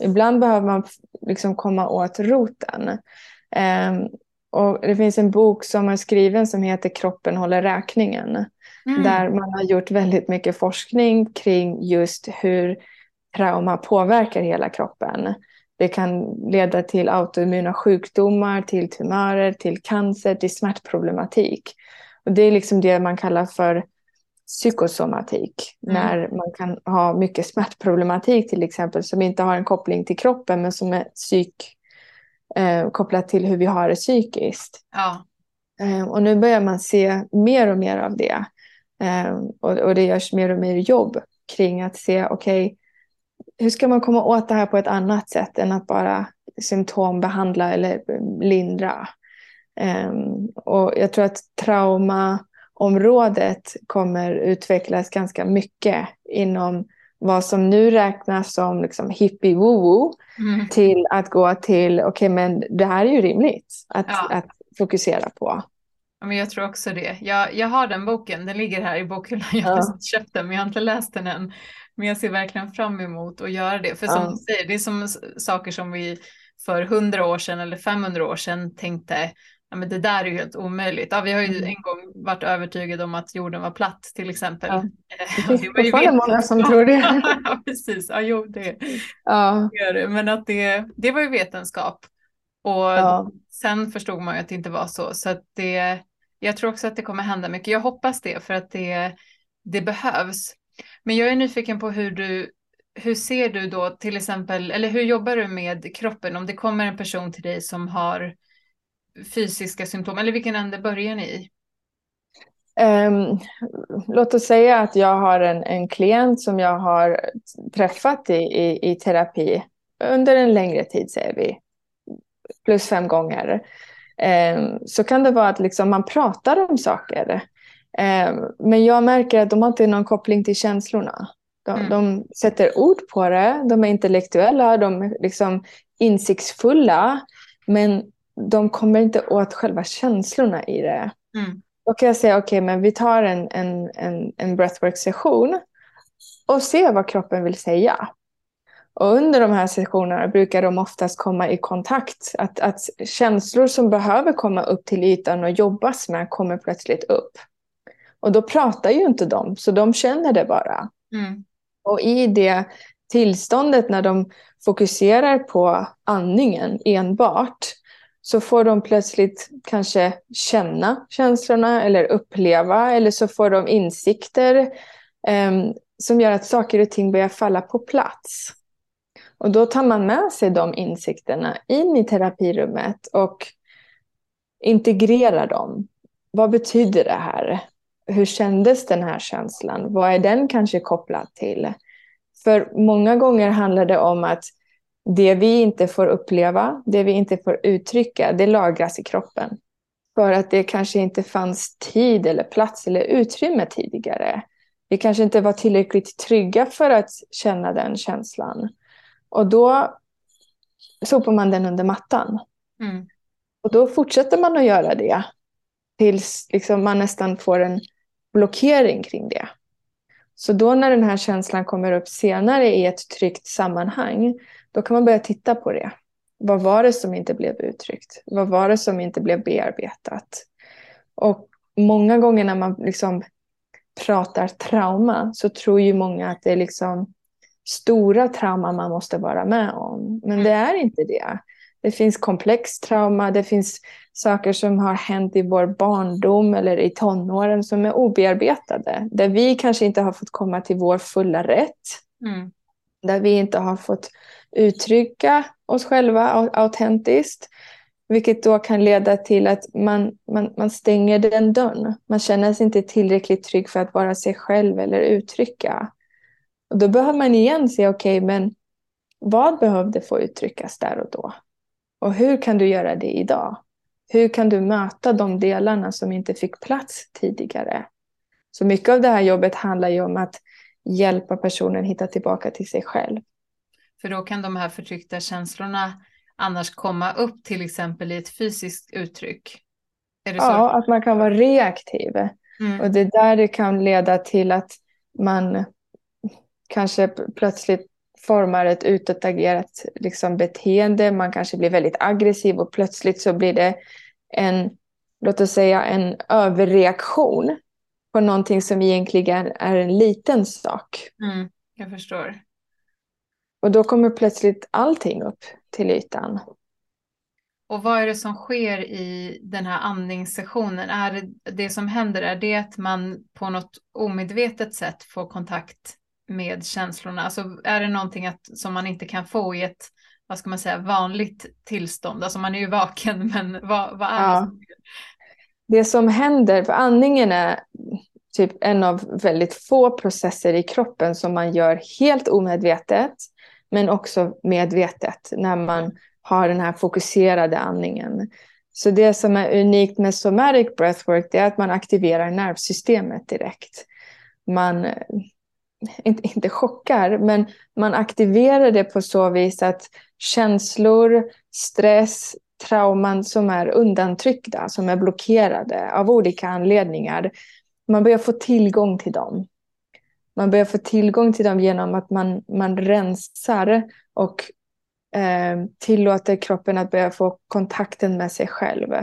Ibland behöver man liksom komma åt roten. Um, och det finns en bok som är skriven som heter Kroppen håller räkningen. Mm. Där man har gjort väldigt mycket forskning kring just hur trauma påverkar hela kroppen. Det kan leda till autoimmuna sjukdomar, till tumörer, till cancer, till smärtproblematik. Och det är liksom det man kallar för psykosomatik. Mm. När man kan ha mycket smärtproblematik till exempel som inte har en koppling till kroppen men som är psyk, eh, kopplat till hur vi har det psykiskt. Ja. Eh, och nu börjar man se mer och mer av det. Eh, och, och, det görs mer och mer jobb kring att se okej okay, hur ska man komma åt det här på ett annat sätt än att bara symptombehandla eller lindra. Um, och jag tror att trauma området kommer utvecklas ganska mycket inom vad som nu räknas som liksom hippie woo mm. till att gå till, okej okay, men det här är ju rimligt att, ja. att fokusera på. Ja, men jag tror också det. Jag, jag har den boken, den ligger här i bokhyllan. Jag har ja. köpt den men jag har inte läst den än. Men jag ser verkligen fram emot att göra det. För som ja. du säger, det är som saker som vi för 100 år sedan eller 500 år sedan tänkte ja, men det där är ju helt omöjligt. Ja, vi har ju mm. en gång varit övertygade om att jorden var platt till exempel. Ja. Det finns fortfarande många som tror det. ja, precis. Ja, jo, det, ja. det Men att det, det var ju vetenskap. Och ja. sen förstod man ju att det inte var så. Så att det, jag tror också att det kommer hända mycket. Jag hoppas det för att det, det behövs. Men jag är nyfiken på hur du hur ser du då till exempel, eller hur jobbar du med kroppen om det kommer en person till dig som har fysiska symptom, eller vilken ände börjar ni i? Um, låt oss säga att jag har en, en klient som jag har träffat i, i, i terapi under en längre tid, säger vi, plus fem gånger. Um, så kan det vara att liksom man pratar om saker. Um, men jag märker att de har inte någon koppling till känslorna. De, mm. de sätter ord på det, de är intellektuella, de är liksom insiktsfulla. Men de kommer inte åt själva känslorna i det. Mm. Då kan jag säga, okej, okay, men vi tar en, en, en, en breathwork-session och ser vad kroppen vill säga. Och under de här sessionerna brukar de oftast komma i kontakt. Att, att känslor som behöver komma upp till ytan och jobbas med kommer plötsligt upp. Och då pratar ju inte de, så de känner det bara. Mm. Och i det tillståndet när de fokuserar på andningen enbart så får de plötsligt kanske känna känslorna eller uppleva eller så får de insikter eh, som gör att saker och ting börjar falla på plats. Och då tar man med sig de insikterna in i terapirummet och integrerar dem. Vad betyder det här? Hur kändes den här känslan? Vad är den kanske kopplad till? För många gånger handlar det om att det vi inte får uppleva, det vi inte får uttrycka, det lagras i kroppen. För att det kanske inte fanns tid eller plats eller utrymme tidigare. Vi kanske inte var tillräckligt trygga för att känna den känslan. Och då sopar man den under mattan. Mm. Och då fortsätter man att göra det tills liksom man nästan får en blockering kring det. Så då när den här känslan kommer upp senare i ett tryggt sammanhang, då kan man börja titta på det. Vad var det som inte blev uttryckt? Vad var det som inte blev bearbetat? Och många gånger när man liksom pratar trauma så tror ju många att det är liksom stora trauman man måste vara med om. Men det är inte det. Det finns komplex trauma, det finns saker som har hänt i vår barndom eller i tonåren som är obearbetade. Där vi kanske inte har fått komma till vår fulla rätt. Mm. Där vi inte har fått uttrycka oss själva autentiskt. Vilket då kan leda till att man, man, man stänger den dörren. Man känner sig inte tillräckligt trygg för att vara sig själv eller uttrycka. Och då behöver man igen se, okej, okay, men vad behövde få uttryckas där och då? Och hur kan du göra det idag? Hur kan du möta de delarna som inte fick plats tidigare? Så mycket av det här jobbet handlar ju om att hjälpa personen hitta tillbaka till sig själv. För då kan de här förtryckta känslorna annars komma upp till exempel i ett fysiskt uttryck? ja, att man kan vara reaktiv. Mm. Och det är där det kan leda till att man kanske plötsligt formar ett utåtagerat liksom, beteende. Man kanske blir väldigt aggressiv och plötsligt så blir det en, låt oss säga en överreaktion på någonting som egentligen är en liten sak. Mm, jag förstår. Och då kommer plötsligt allting upp till ytan. Och vad är det som sker i den här andningssessionen? Är det, det som händer, är det att man på något omedvetet sätt får kontakt med känslorna? Alltså är det någonting att, som man inte kan få i ett, vad ska man säga, vanligt tillstånd? Alltså man är ju vaken, men vad, vad är ja. det? Som det som händer, för andningen är typ en av väldigt få processer i kroppen som man gör helt omedvetet, men också medvetet när man har den här fokuserade andningen. Så det som är unikt med somatic breathwork är att man aktiverar nervsystemet direkt. Man, inte, inte chockar, men man aktiverar det på så vis att känslor, stress, trauman som är undantryckta, som är blockerade av olika anledningar, man börjar få tillgång till dem. Man börjar få tillgång till dem genom att man, man rensar och eh, tillåter kroppen att börja få kontakten med sig själv.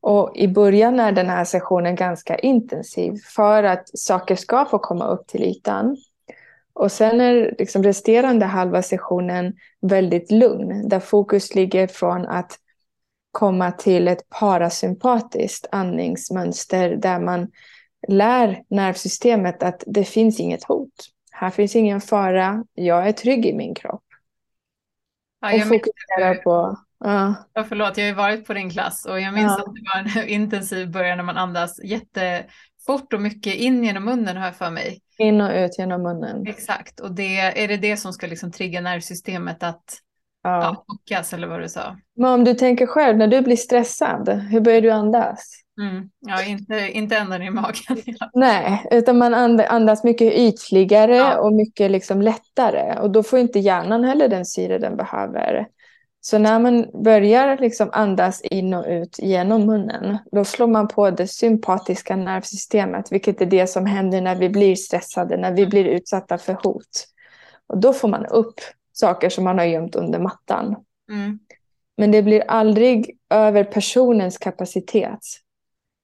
Och i början är den här sessionen ganska intensiv för att saker ska få komma upp till ytan. Och sen är liksom resterande halva sessionen väldigt lugn, där fokus ligger från att komma till ett parasympatiskt andningsmönster där man lär nervsystemet att det finns inget hot. Här finns ingen fara, jag är trygg i min kropp. Ja, och fokusera på... Ja. ja, förlåt, jag har ju varit på din klass och jag minns ja. att det var en intensiv början när man andas jättefort och mycket in genom munnen har jag för mig. In och ut genom munnen. Exakt, och det, är det det som ska liksom trigga nervsystemet att ja. Ja, eller vad du sa? Men om du tänker själv, när du blir stressad, hur börjar du andas? Mm. Ja, inte, inte ända ner i magen. Nej, utan man andas mycket ytligare ja. och mycket liksom lättare. Och då får inte hjärnan heller den syre den behöver. Så när man börjar liksom andas in och ut genom munnen, då slår man på det sympatiska nervsystemet, vilket är det som händer när vi blir stressade, när vi blir utsatta för hot. Och då får man upp saker som man har gömt under mattan. Mm. Men det blir aldrig över personens kapacitet.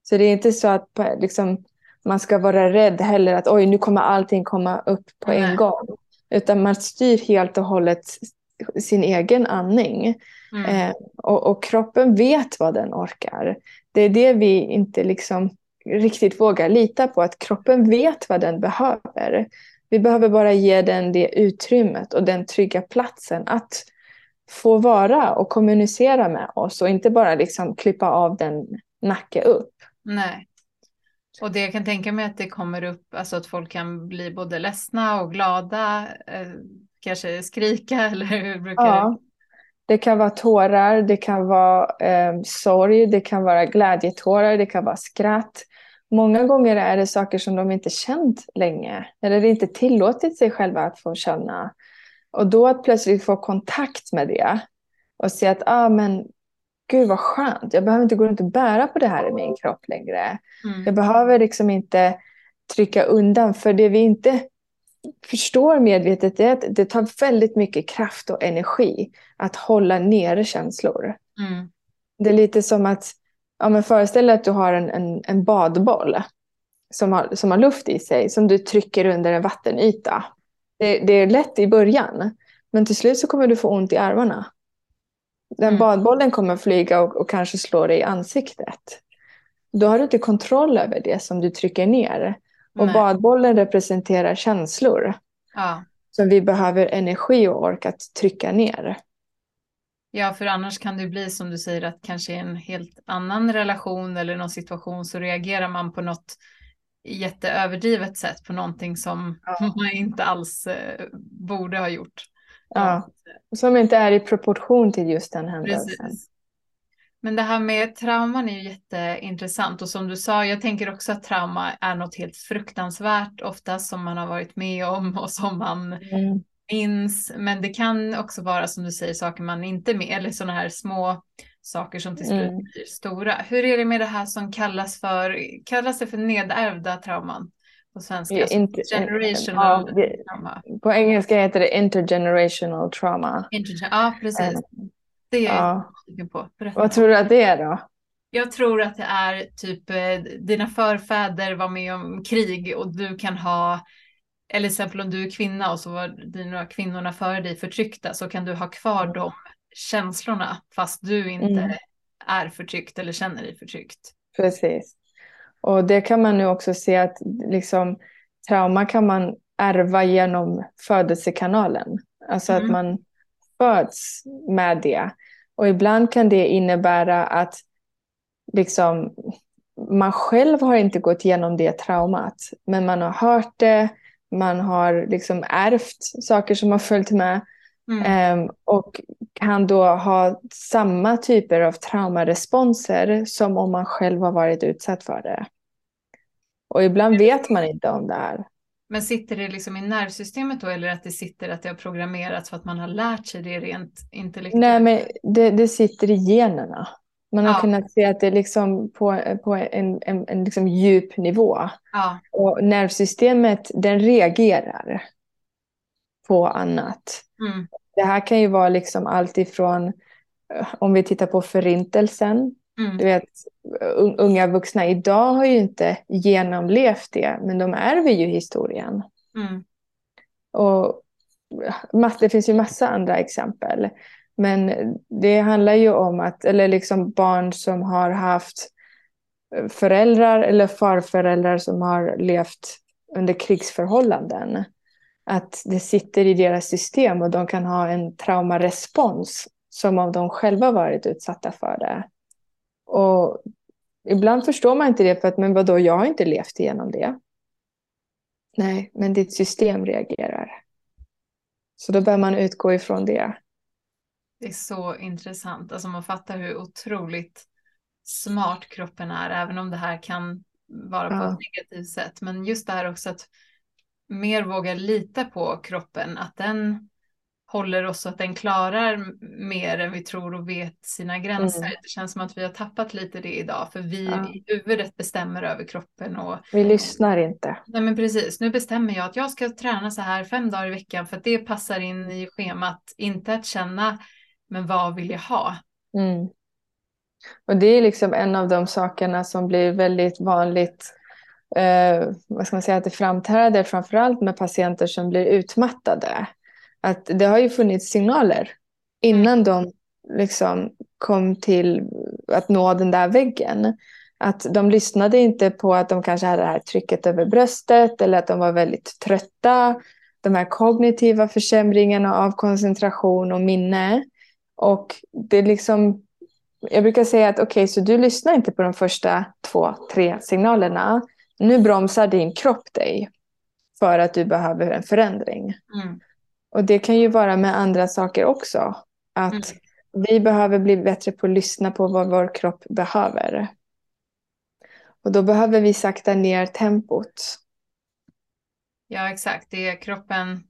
Så det är inte så att liksom, man ska vara rädd heller att oj, nu kommer allting komma upp på en gång. Utan man styr helt och hållet sin egen andning. Mm. Eh, och, och, kroppen vet vad den orkar. Det är det vi inte liksom riktigt vågar lita på, att kroppen vet vad den behöver. Vi behöver bara ge den det utrymmet och den trygga platsen att få vara och kommunicera med oss och inte bara liksom klippa av den nacke upp. Nej. Och det jag kan tänka mig att det kommer upp, alltså att folk kan bli både ledsna och glada, eh, kanske skrika eller hur brukar ja. det? Det kan vara tårar, det kan vara eh, sorg, det kan vara glädjetårar, det kan vara skratt. Många gånger är det saker som de inte känt länge eller inte tillåtit sig själva att få känna. Och då att plötsligt få kontakt med det och se att ah, men, gud vad skönt, jag behöver inte gå runt och bära på det här i min kropp längre. Mm. Jag behöver liksom inte trycka undan för det vi inte förstår medvetet är att det tar väldigt mycket kraft och energi att hålla nere känslor. Mm. Det är lite som att ja, men föreställ dig att du har en, en, en badboll som har, som har luft i sig som du trycker under en vattenyta. Det, det är lätt i början men till slut så kommer du få ont i armarna. Den mm. badbollen kommer flyga och, och kanske slå dig i ansiktet. Då har du inte kontroll över det som du trycker ner. Och Nej. badbollen representerar känslor. Ja. Som vi behöver energi och ork att trycka ner. Ja, för annars kan det bli som du säger att kanske i en helt annan relation eller någon situation så reagerar man på något jätteöverdrivet sätt på någonting som ja. man inte alls eh, borde ha gjort. Ja, som inte är i proportion till just den händelsen. Precis. Men det här med trauman är ju jätteintressant och som du sa, jag tänker också att trauma är något helt fruktansvärt ofta som man har varit med om och som man mm. minns. Men det kan också vara som du säger saker man inte med eller sådana här små saker som till slut mm. blir stora. Hur är det med det här som kallas för, kallas det för nedärvda trauman? På svenska, Inter generational ja, trauma. På engelska heter det intergenerational trauma. Intergen ja, precis. Det är ja. jag på. Berätta. Vad tror du att det är då? Jag tror att det är typ eh, dina förfäder var med om krig och du kan ha, eller till exempel om du är kvinna och så var dina kvinnorna före dig förtryckta så kan du ha kvar de känslorna fast du inte mm. är förtryckt eller känner dig förtryckt. Precis. Och det kan man nu också se att liksom, trauma kan man ärva genom födelsekanalen. Alltså mm. att man föds med det. Och ibland kan det innebära att liksom, man själv har inte gått igenom det traumat. Men man har hört det, man har liksom ärvt saker som har följt med. Mm. Um, och kan då ha samma typer av traumaresponser som om man själv har varit utsatt för det. Och ibland vet man inte om det här. Men sitter det liksom i nervsystemet då eller att det sitter att det har programmerats för att man har lärt sig det rent intellektuellt? Nej, men det, det sitter i generna. Man har ja. kunnat se att det är liksom på, på en, en, en liksom djup nivå. Ja. Och nervsystemet den reagerar på annat. Mm. Det här kan ju vara liksom allt ifrån, om vi tittar på förintelsen, Mm. Du vet, unga vuxna idag har ju inte genomlevt det, men de ärver ju historien. Mm. Och det finns ju massa andra exempel. Men det handlar ju om att, eller liksom barn som har haft föräldrar eller farföräldrar som har levt under krigsförhållanden. Att det sitter i deras system och de kan ha en traumarespons som om de själva varit utsatta för det. Och ibland förstår man inte det för att, men vadå, jag har inte levt igenom det. Nej, men ditt system reagerar. Så då bör man utgå ifrån det. Det är så intressant. Alltså man fattar hur otroligt smart kroppen är, även om det här kan vara på ja. ett negativt sätt. Men just det här också att mer våga lita på kroppen, att den håller oss så att den klarar mer än vi tror och vet sina gränser. Mm. Det känns som att vi har tappat lite det idag för vi ja. i huvudet bestämmer över kroppen. Och, vi lyssnar inte. Nej men precis, nu bestämmer jag att jag ska träna så här fem dagar i veckan för att det passar in i schemat. Inte att känna, men vad vill jag ha? Mm. Och det är liksom en av de sakerna som blir väldigt vanligt eh, vad ska man säga, att det framträder framförallt med patienter som blir utmattade att det har ju funnits signaler innan mm. de liksom kom till att nå den där väggen. Att de lyssnade inte på att de kanske hade det här trycket över bröstet eller att de var väldigt trötta. De här kognitiva försämringarna av koncentration och minne. Och det är liksom, jag brukar säga att okej, okay, så du lyssnar inte på de första två, tre signalerna. Nu bromsar din kropp dig för att du behöver en förändring. Mm. Och det kan ju vara med andra saker också. Att mm. vi behöver bli bättre på att lyssna på vad vår kropp behöver. Och då behöver vi sakta ner tempot. Ja, exakt. Det är kroppen.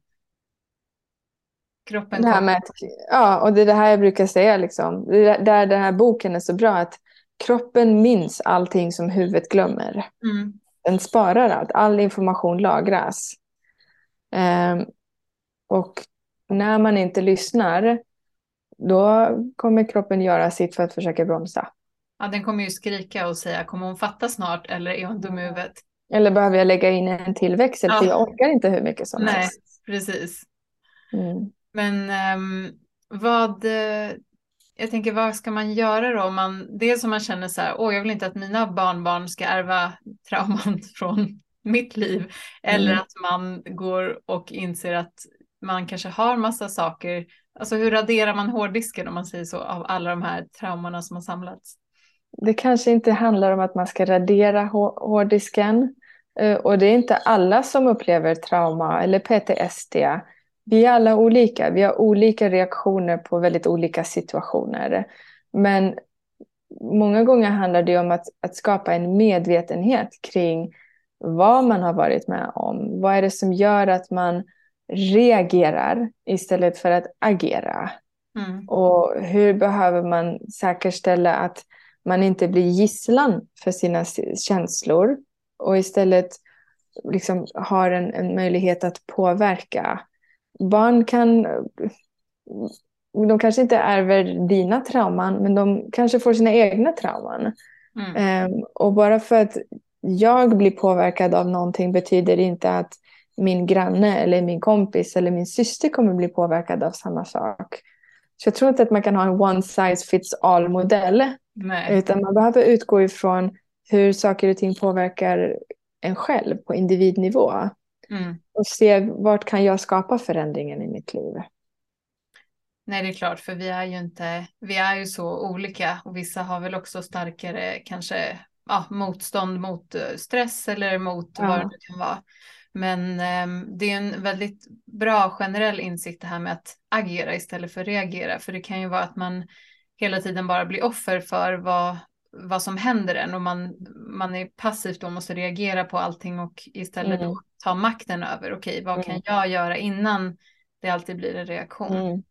Kroppen det här med att, Ja, och det är det här jag brukar säga. Liksom. Det är där den här boken är så bra. Att kroppen minns allting som huvudet glömmer. Mm. Den sparar allt. All information lagras. Um, och när man inte lyssnar, då kommer kroppen göra sitt för att försöka bromsa. Ja, den kommer ju skrika och säga, kommer hon fatta snart eller är hon dum i huvudet? Eller behöver jag lägga in en till växel ja. för jag orkar inte hur mycket som Nej, helst. precis. Mm. Men um, vad, jag tänker vad ska man göra då? Om man, dels om man känner så här, åh jag vill inte att mina barnbarn ska ärva trauman från mitt liv. Eller mm. att man går och inser att man kanske har massa saker. Alltså hur raderar man hårddisken om man säger så av alla de här traumorna som har samlats? Det kanske inte handlar om att man ska radera hårddisken. Eh, och det är inte alla som upplever trauma eller PTSD. Vi är alla olika. Vi har olika reaktioner på väldigt olika situationer. Men många gånger handlar det om att, att skapa en medvetenhet kring vad man har varit med om. Vad är det som gör att man reagerar istället för att agera? Mm. Och hur behöver man säkerställa att man inte blir gisslan för sina känslor och istället liksom har en, en möjlighet att påverka. Barn kan, de kanske inte ärver dina trauman, men de kanske får sina egna trauman. Mm. Um, och bara för att jag blir påverkad av någonting betyder inte att min granne eller min kompis eller min syster kommer bli påverkad av samma sak. Så jag tror inte att man kan ha en one size fits all modell. Nej. Utan man behöver utgå ifrån hur saker och ting påverkar en själv på individnivå. Mm. Och se vart kan jag skapa förändringen i mitt liv. Nej, det är klart, för vi är ju inte, vi är ju så olika och vissa har väl också starkare kanske ja, motstånd mot eh, stress eller mot ja. vad det kan vara. Men eh, det är en väldigt bra generell insikt det här med att agera istället för reagera. För det kan ju vara att man hela tiden bara blir offer för vad, vad som händer en och man, man är passivt och måste reagera på allting och istället mm. då ta makten över, okej vad mm. kan jag göra innan det alltid blir en reaktion. Mm.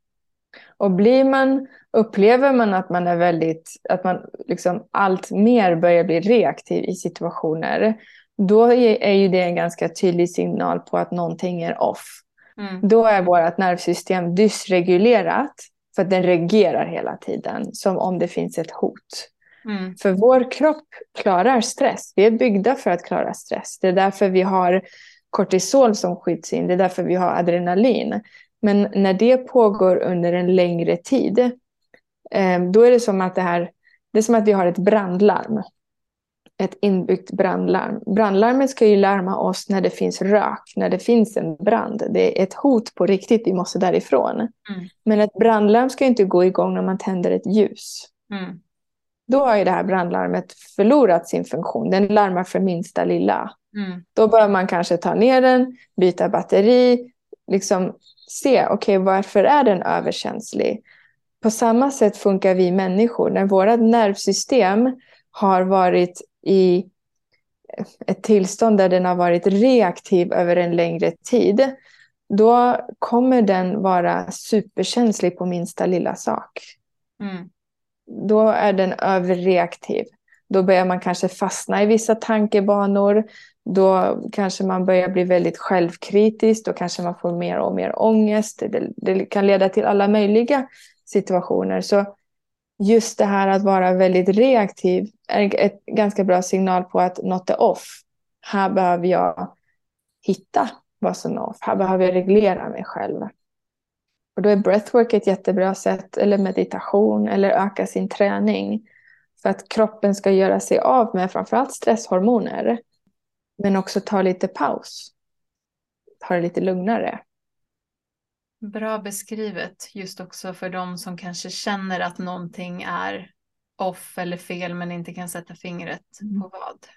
Och blir man, upplever man att man är väldigt, att man liksom allt mer börjar bli reaktiv i situationer, då är ju det en ganska tydlig signal på att någonting är off. Mm. Då är vårt nervsystem dysregulerat för att den reagerar hela tiden som om det finns ett hot. Mm. För vår kropp klarar stress. Vi är byggda för att klara stress. Det är därför vi har kortisol som skjuts in. Det är därför vi har adrenalin. Men när det pågår under en längre tid, eh, då är det som att det här, det är som att vi har ett brandlarm. Ett inbyggt brandlarm. Brandlarmet ska ju larma oss när det finns rök, när det finns en brand. Det är ett hot på riktigt, vi måste därifrån. Mm. Men ett brandlarm ska inte gå igång när man tänder ett ljus. Mm. Då har ju det här brandlarmet förlorat sin funktion. Den larmar för minsta lilla. Mm. Då bör man kanske ta ner den, byta batteri, liksom se, okay, varför är den överkänslig? På samma sätt funkar vi människor. När vårt nervsystem har varit i ett tillstånd där den har varit reaktiv över en längre tid, då kommer den vara superkänslig på minsta lilla sak. Mm. Då är den överreaktiv. Då börjar man kanske fastna i vissa tankebanor. Då kanske man börjar bli väldigt självkritisk. Då kanske man får mer och mer ångest. Det, det kan leda till alla möjliga situationer. Så just det här att vara väldigt reaktiv är ett ganska bra signal på att något är off. Här behöver jag hitta vad som är off. Här behöver jag reglera mig själv. Och då är breathwork ett jättebra sätt, eller meditation, eller öka sin träning. För att kroppen ska göra sig av med framförallt stresshormoner. Men också ta lite paus. Ta det lite lugnare. Bra beskrivet, just också för de som kanske känner att någonting är off eller fel men inte kan sätta fingret mm. på vad.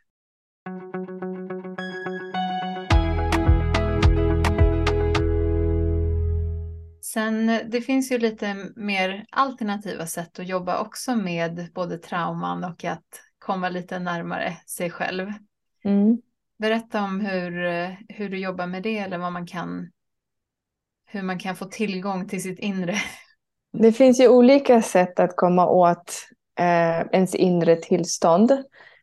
Sen det finns ju lite mer alternativa sätt att jobba också med både trauman och att komma lite närmare sig själv. Mm. Berätta om hur, hur du jobbar med det eller vad man kan, hur man kan få tillgång till sitt inre. Det finns ju olika sätt att komma åt eh, ens inre tillstånd.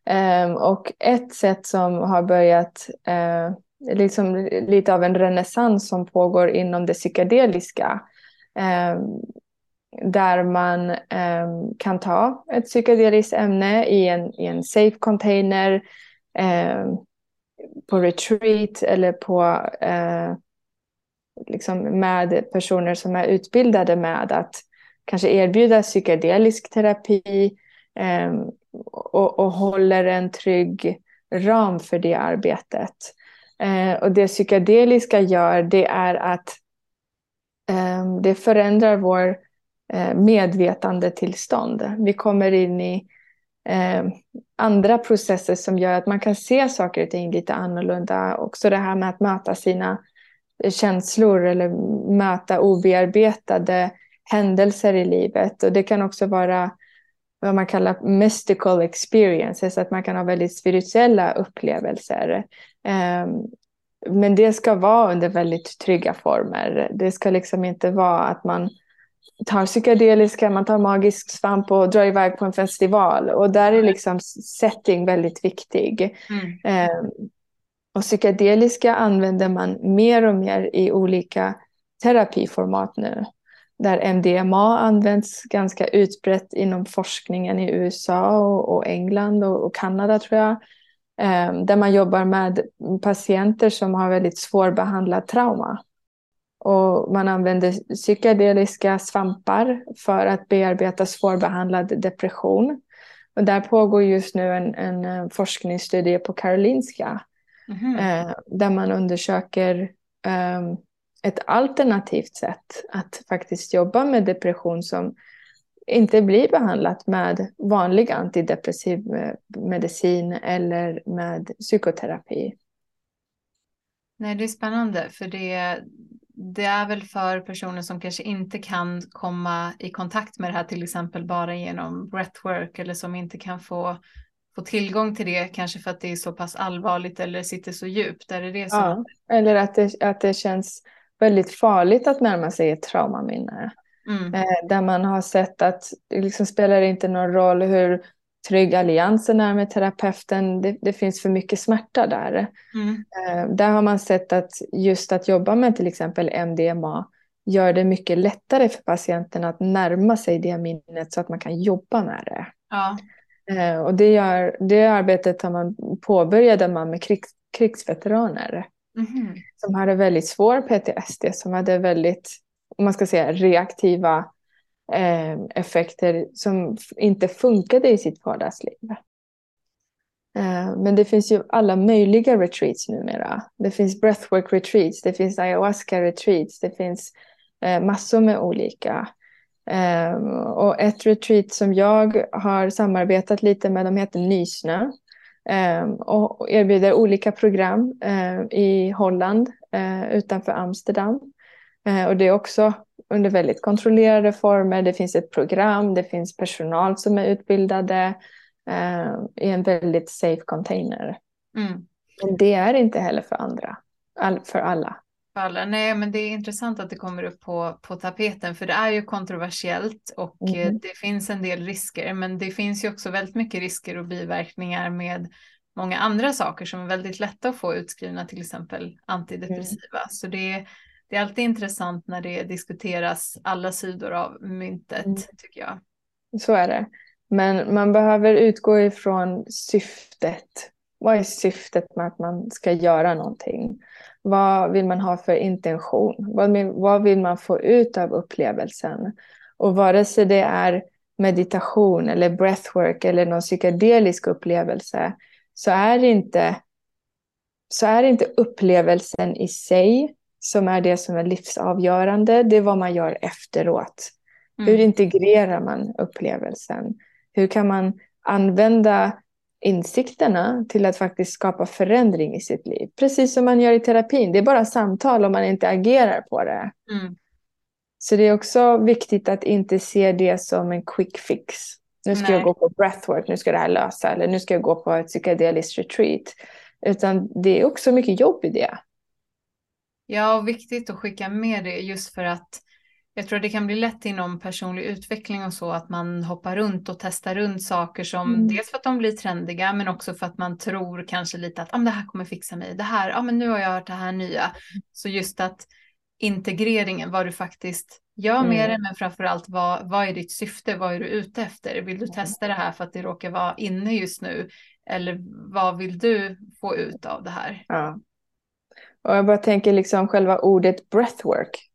Eh, och ett sätt som har börjat eh, liksom lite av en renässans som pågår inom det psykedeliska. Eh, där man eh, kan ta ett psykedeliskt ämne i en, i en safe container eh, på retreat eller på eh, liksom med personer som är utbildade med att kanske erbjuda psykedelisk terapi eh, och, och håller en trygg ram för det arbetet. Eh, och det psykedeliska gör det är att eh, det förändrar vår eh, medvetandetillstånd. Vi kommer in i eh, andra processer som gör att man kan se saker och ting lite annorlunda. Också det här med att möta sina känslor eller möta obearbetade händelser i livet. Och det kan också vara vad man kallar mystical experiences, att man kan ha väldigt spirituella upplevelser. Ehm, men det ska vara under väldigt trygga former. Det ska liksom inte vara att man tar psykedeliska, man tar magisk svamp och drar iväg på en festival. Och där är liksom setting väldigt viktig. Mm. Och psykedeliska använder man mer och mer i olika terapiformat nu där MDMA används ganska utbrett inom forskningen i USA och, England och, Kanada tror jag. Ehm, där man jobbar med patienter som har väldigt svårbehandlat trauma. Och man använder psykedeliska svampar för att bearbeta svårbehandlad depression. Och där pågår just nu en, en forskningsstudie på Karolinska. Mm eh, där man undersöker um, ett alternativt sätt att faktiskt jobba med depression som inte blir behandlat med vanlig antidepressiv eh, medicin eller med psykoterapi. Nej, det är spännande för det, det är väl för personer som kanske inte kan komma i kontakt med det här till exempel bara genom breathwork eller som inte kan få, få tillgång till det kanske för att det är så pass allvarligt eller sitter så djupt. Är det det som... Ja, eller att det, att det känns väldigt farligt att närma sig ett traumaminne. Mm. Eh, där man har sett att det liksom spelar inte någon roll hur trygg alliansen är med terapeuten. Det, det finns för mycket smärta där. Mm. Eh, där har man sett att just att jobba med till exempel MDMA gör det mycket lättare för patienten att närma sig det minnet så att man kan jobba med det. Ja. Eh, och det, gör, det arbetet har man påbörjade man med krigs, krigsveteraner. Mm. Som hade väldigt svår PTSD, som hade väldigt, om man ska säga reaktiva eh, effekter som inte funkade i sitt vardagsliv. Eh, men det finns ju alla möjliga retreats numera. Det finns breathwork retreats, det finns ayahuasca retreats, det finns eh, massor med olika. Eh, och ett retreat som jag har samarbetat lite med, de heter Nysnö. och erbjuder olika program i Holland utanför Amsterdam. och det är också under väldigt kontrollerade former. Det finns ett program, det finns personal som är utbildade eh, i en väldigt safe container. Mm. Men det är inte heller för andra, för alla. Alla. Nej, men det är intressant att det kommer upp på, på tapeten, för det är ju kontroversiellt och mm. det finns en del risker, men det finns ju också väldigt mycket risker och biverkningar med många andra saker som är väldigt lätta att få utskrivna, till exempel antidepressiva. Mm. Så det det är alltid intressant när det diskuteras alla sidor av myntet, mm. tycker jag. Så är det. Men man behöver utgå ifrån syftet. Vad är syftet med att man ska göra någonting? Vad vill man ha för intention? Vad vill, man få ut av upplevelsen? Och vare sig det är meditation eller breathwork eller någon psykedelisk upplevelse så är inte, så är inte upplevelsen i sig som är det som är livsavgörande. Det är vad man gör efteråt. Mm. Hur integrerar man upplevelsen? Hur kan man använda insikterna till att faktiskt skapa förändring i sitt liv? Precis som man gör i terapin. Det är bara samtal om man inte agerar på det. Mm. Så det är också viktigt att inte se det som en quick fix. Nu ska Nej. jag gå på breathwork, nu ska det här lösa. Eller nu ska jag gå på ett psykedeliskt retreat. Utan det är också mycket jobb i det. Ja, och viktigt att skicka med det just för att jag tror det kan bli lätt inom personlig utveckling och så att man hoppar runt och testar runt saker som mm. dels för att de blir trendiga men också för att man tror kanske lite att ah, men det här kommer fixa mig. Det här, ah, men nu har jag hört det här nya. Så just att integreringen, vad du faktiskt gör mm. med det men framförallt vad, vad är ditt syfte, vad är du ute efter? Vill du mm. testa det här för att det råkar vara inne just nu? Eller vad vill du få ut av det här? Ja. Och jag bara tänker liksom själva ordet breathwork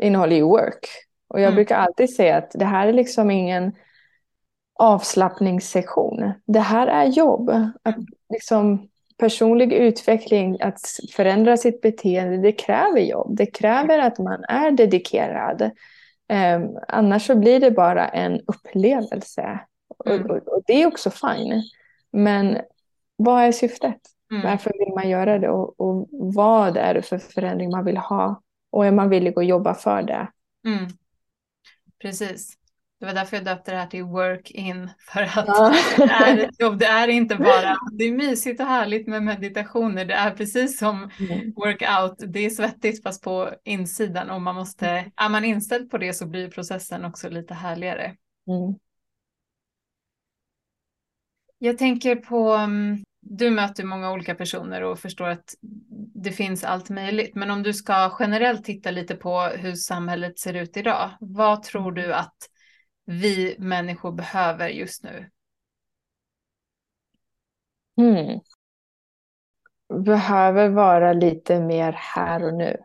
innehåller ju work. Och jag mm. brukar alltid säga att det här är liksom ingen avslappningssession. Det här är jobb. Att liksom personlig utveckling, att förändra sitt beteende, det kräver jobb. Det kräver att man är dedikerad. Um, annars så blir det bara en upplevelse. Mm. Och, och, och, det är också fine. Men vad är syftet? Mm. Varför vill man göra det och, och, vad är det för förändring man vill ha? Och är man villig att jobba för det? Mm. Precis. Det var därför jag döpte det här till work in. För att ja. det är ett jobb. Det är inte bara, det är mysigt och härligt med meditationer. Det är precis som mm. workout. Det är svettigt fast på insidan. Och man måste, mm. är man inställd på det så blir processen också lite härligare. Mm. Jag tänker på mm, du möter många olika personer och förstår att det finns allt möjligt. Men om du ska generellt titta lite på hur samhället ser ut idag, vad tror du att vi människor behöver just nu? Mm. Behöver vara lite mer här och nu.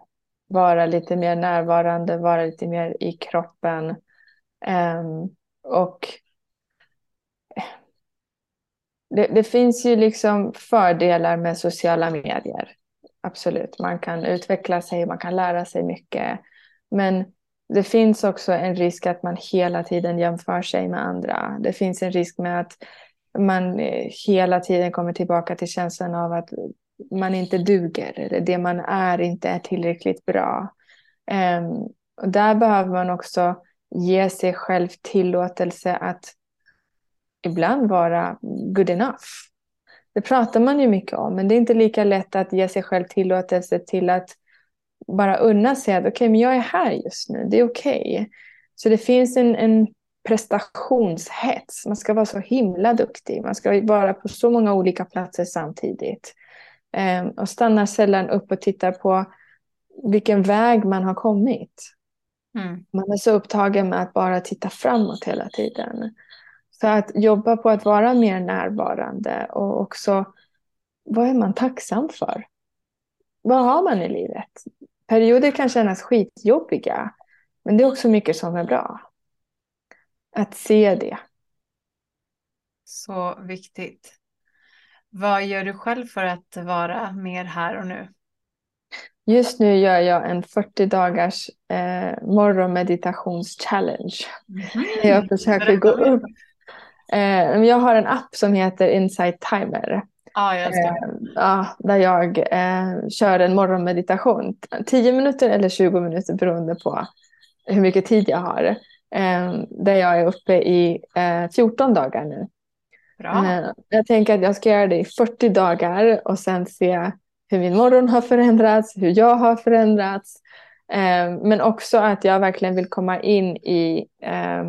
Vara lite mer närvarande, vara lite mer i kroppen. Um, och det, det, finns ju liksom fördelar med sociala medier. Absolut, man kan utveckla sig, man kan lära sig mycket. Men det finns också en risk att man hela tiden jämför sig med andra. Det finns en risk med att man eh, hela tiden kommer tillbaka till känslan av att man inte duger eller det man är inte är tillräckligt bra. Um, och där behöver man också ge sig själv tillåtelse att ibland vara good enough. Det pratar man ju mycket om, men det är inte lika lätt att ge sig själv tillåtelse till att bara unna sig att okej, okay, men jag är här just nu, det är okej. Okay. Så det finns en, en prestationshets. Man ska vara så himla duktig. Man ska vara på så många olika platser samtidigt. Um, och stannar sällan upp och tittar på vilken väg man har kommit. Mm. Man är så upptagen med att bara titta framåt hela tiden. Så att jobba på att vara mer närvarande och också vad är man tacksam för? Vad har man i livet? Perioder kan kännas skitjobbiga, men det är också mycket som är bra. Att se det. Så viktigt. Vad gör du själv för att vara mer här och nu? Just nu gör jag en 40 dagars eh, morgonmeditationschallenge. Mm. Jag försöker gå upp. Eh, jag har en app som heter Insight Timer. Ah, jag eh, ja, där jag eh, kör en morgonmeditation. 10 minuter eller 20 minuter beroende på hur mycket tid jag har. Eh, där jag är uppe i 14 eh, dagar nu. Bra. jag tänker att jag ska göra det i 40 dagar och sen se hur min morgon har förändrats, hur jag har förändrats. Eh, men också att jag verkligen vill komma in i eh,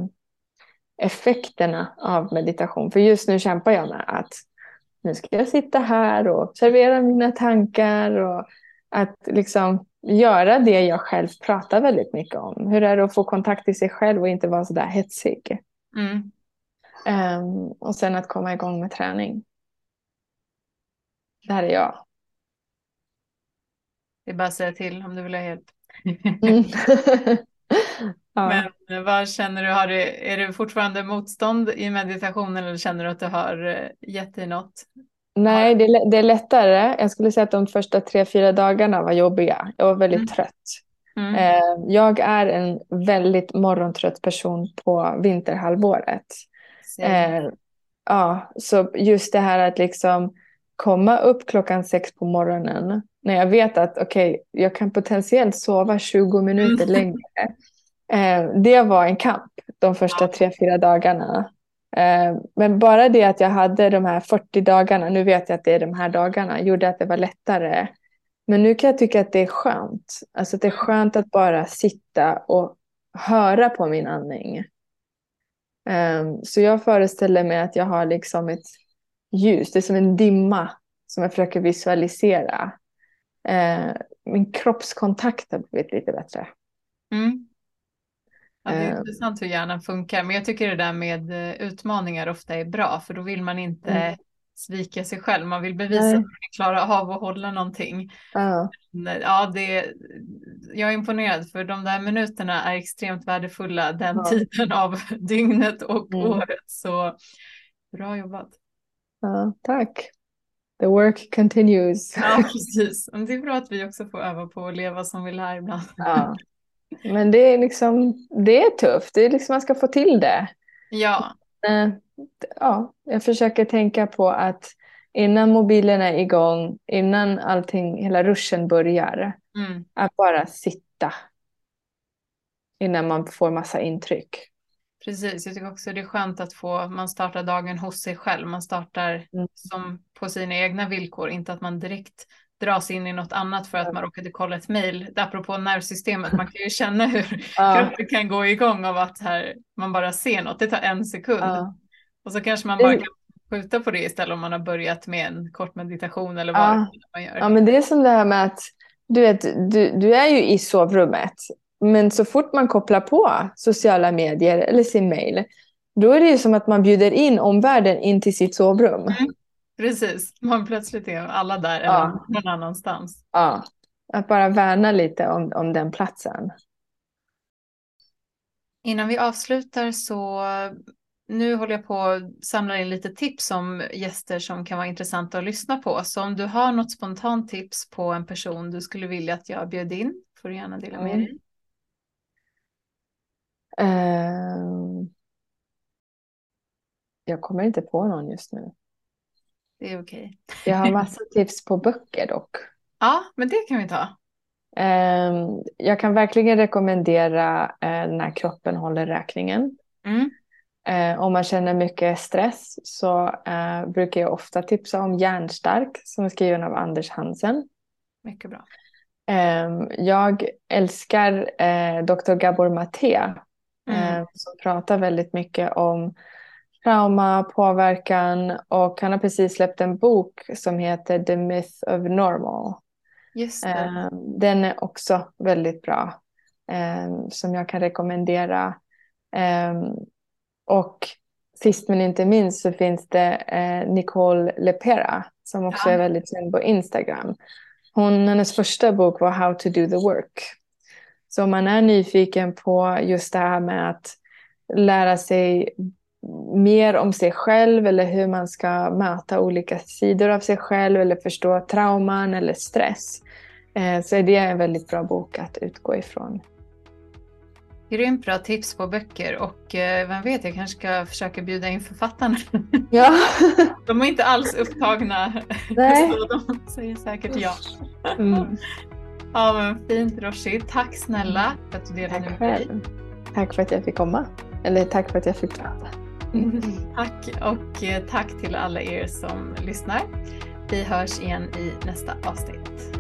effekterna av meditation. För just nu kämpar jag med att nu ska jag sitta här och servera mina tankar och att liksom göra det jag själv pratar väldigt mycket om. Hur är det att få kontakt i sig själv och inte vara så där hetsig? Mm. Um, och sen att komma igång med träning. Där är jag. Det är bara att säga till om du vill ha hjälp. Mm. ja. Men vad känner du, har du, är det fortfarande motstånd i meditationen eller känner du att du har eh, gett dig något? Nej, det är, det är lättare. Jag skulle säga att de första tre, fyra dagarna var jobbiga. Jag var väldigt mm. trött. Mm. Eh, jag är en väldigt morgontrött person på vinterhalvåret. Eh, ja, så just det här att liksom komma upp klockan sex på morgonen när jag vet att okej, okay, jag kan potentiellt sova 20 minuter mm. längre. Eh, det var en kamp de första tre, fyra dagarna. Eh, men bara det att jag hade de här 40 dagarna, nu vet jag att det är de här dagarna, gjorde att det var lättare. Men nu kan jag tycka att det är skönt. Alltså det är skönt att bara sitta och höra på min andning. Um, så jag föreställer mig att jag har liksom ett ljus, det är som en dimma som jag försöker visualisera. Uh, min kroppskontakt har blivit lite bättre. Mm. Ja, det är uh, intressant hur hjärnan funkar, men jag tycker det där med eh, utmaningar ofta är bra, för då vill man inte mm. svika sig själv, man vill bevisa Nej. att man klarar av att hålla någonting. Uh. Ja, det, jag är imponerad för de där minuterna är extremt värdefulla den tiden av dygnet och mm. året. Så bra jobbat. Ja, tack. The work continues. Ja, precis. Men det är bra att vi också får öva på att leva som vi lär ibland. Ja. Men det är liksom, det är tufft. Det är liksom, man ska få till det. Ja. Eh, ja, jag försöker tänka på att innan mobilen är igång, innan allting, hela ruschen börjar, mm. att bara sitta innan man får massa intryck. Precis, jag tycker också det är skönt att få, man startar dagen hos sig själv, man startar mm. som på sina egna villkor, inte att man direkt dras in i något annat för att man råkade kolla ett mejl. Apropå nervsystemet, man kan ju känna hur ja. kroppen kan gå igång av att här, man bara ser något, det tar en sekund. Ja. Och så kanske man bara kan skjuta på det istället om man har börjat med en kort meditation eller vad ja. man gör. Ja, men det är som det här med att du, vet, du, du är ju i sovrummet, men så fort man kopplar på sociala medier eller sin mail, då är det ju som att man bjuder in omvärlden in till sitt sovrum. Mm. Precis, man plötsligt är alla där eller ja. någon annanstans. Ja, att bara värna lite om, om den platsen. Innan vi avslutar så nu håller jag på att samla in lite tips om gäster som kan vara intressanta att lyssna på. Så om du har något spontant tips på en person du skulle vilja att jag bjöd in får du gärna dela med dig. Uh, jag kommer inte på någon just nu. det är okej. Jag har massa tips på böcker dock. Ja, men det kan vi ta. Ehm, Jag kan verkligen rekommendera eh, När kroppen håller räkningen. Mm. Eh, Om man känner mycket stress så eh, brukar jag ofta tipsa om Hjärnstark som är skriven av Anders Hansen. Mycket bra. Ehm, Jag älskar Dr. Gabor Maté Mm. eh, som pratar väldigt mycket om trauma, påverkan och han har precis släppt en bok som heter The Myth of Normal. Just det. Ehm, Den är också väldigt bra ehm, som jag kan rekommendera. Och sist men inte minst så finns det eh, Nicole Lepera som också Ja. är väldigt känd på Instagram. Hon, hennes första bok var How to do the work. Så om man är nyfiken på just det här med att lära sig mer om sig själv eller hur man ska möta olika sidor av sig själv eller förstå trauman eller stress eh, så är det en väldigt bra bok att utgå ifrån. Grymt bra tips på böcker och eh, vem vet, jag kanske ska försöka bjuda in författarna. Ja, De är inte alls upptagna, Nej. så de säger säkert ja. mm. Ja men fint Roshi, tack snälla för att du delade tack med dig. Tack för att jag fick komma. Eller tack för att jag fick prata. Tack och eh, tack till alla er som lyssnar. Vi hörs igen i nästa avsnitt.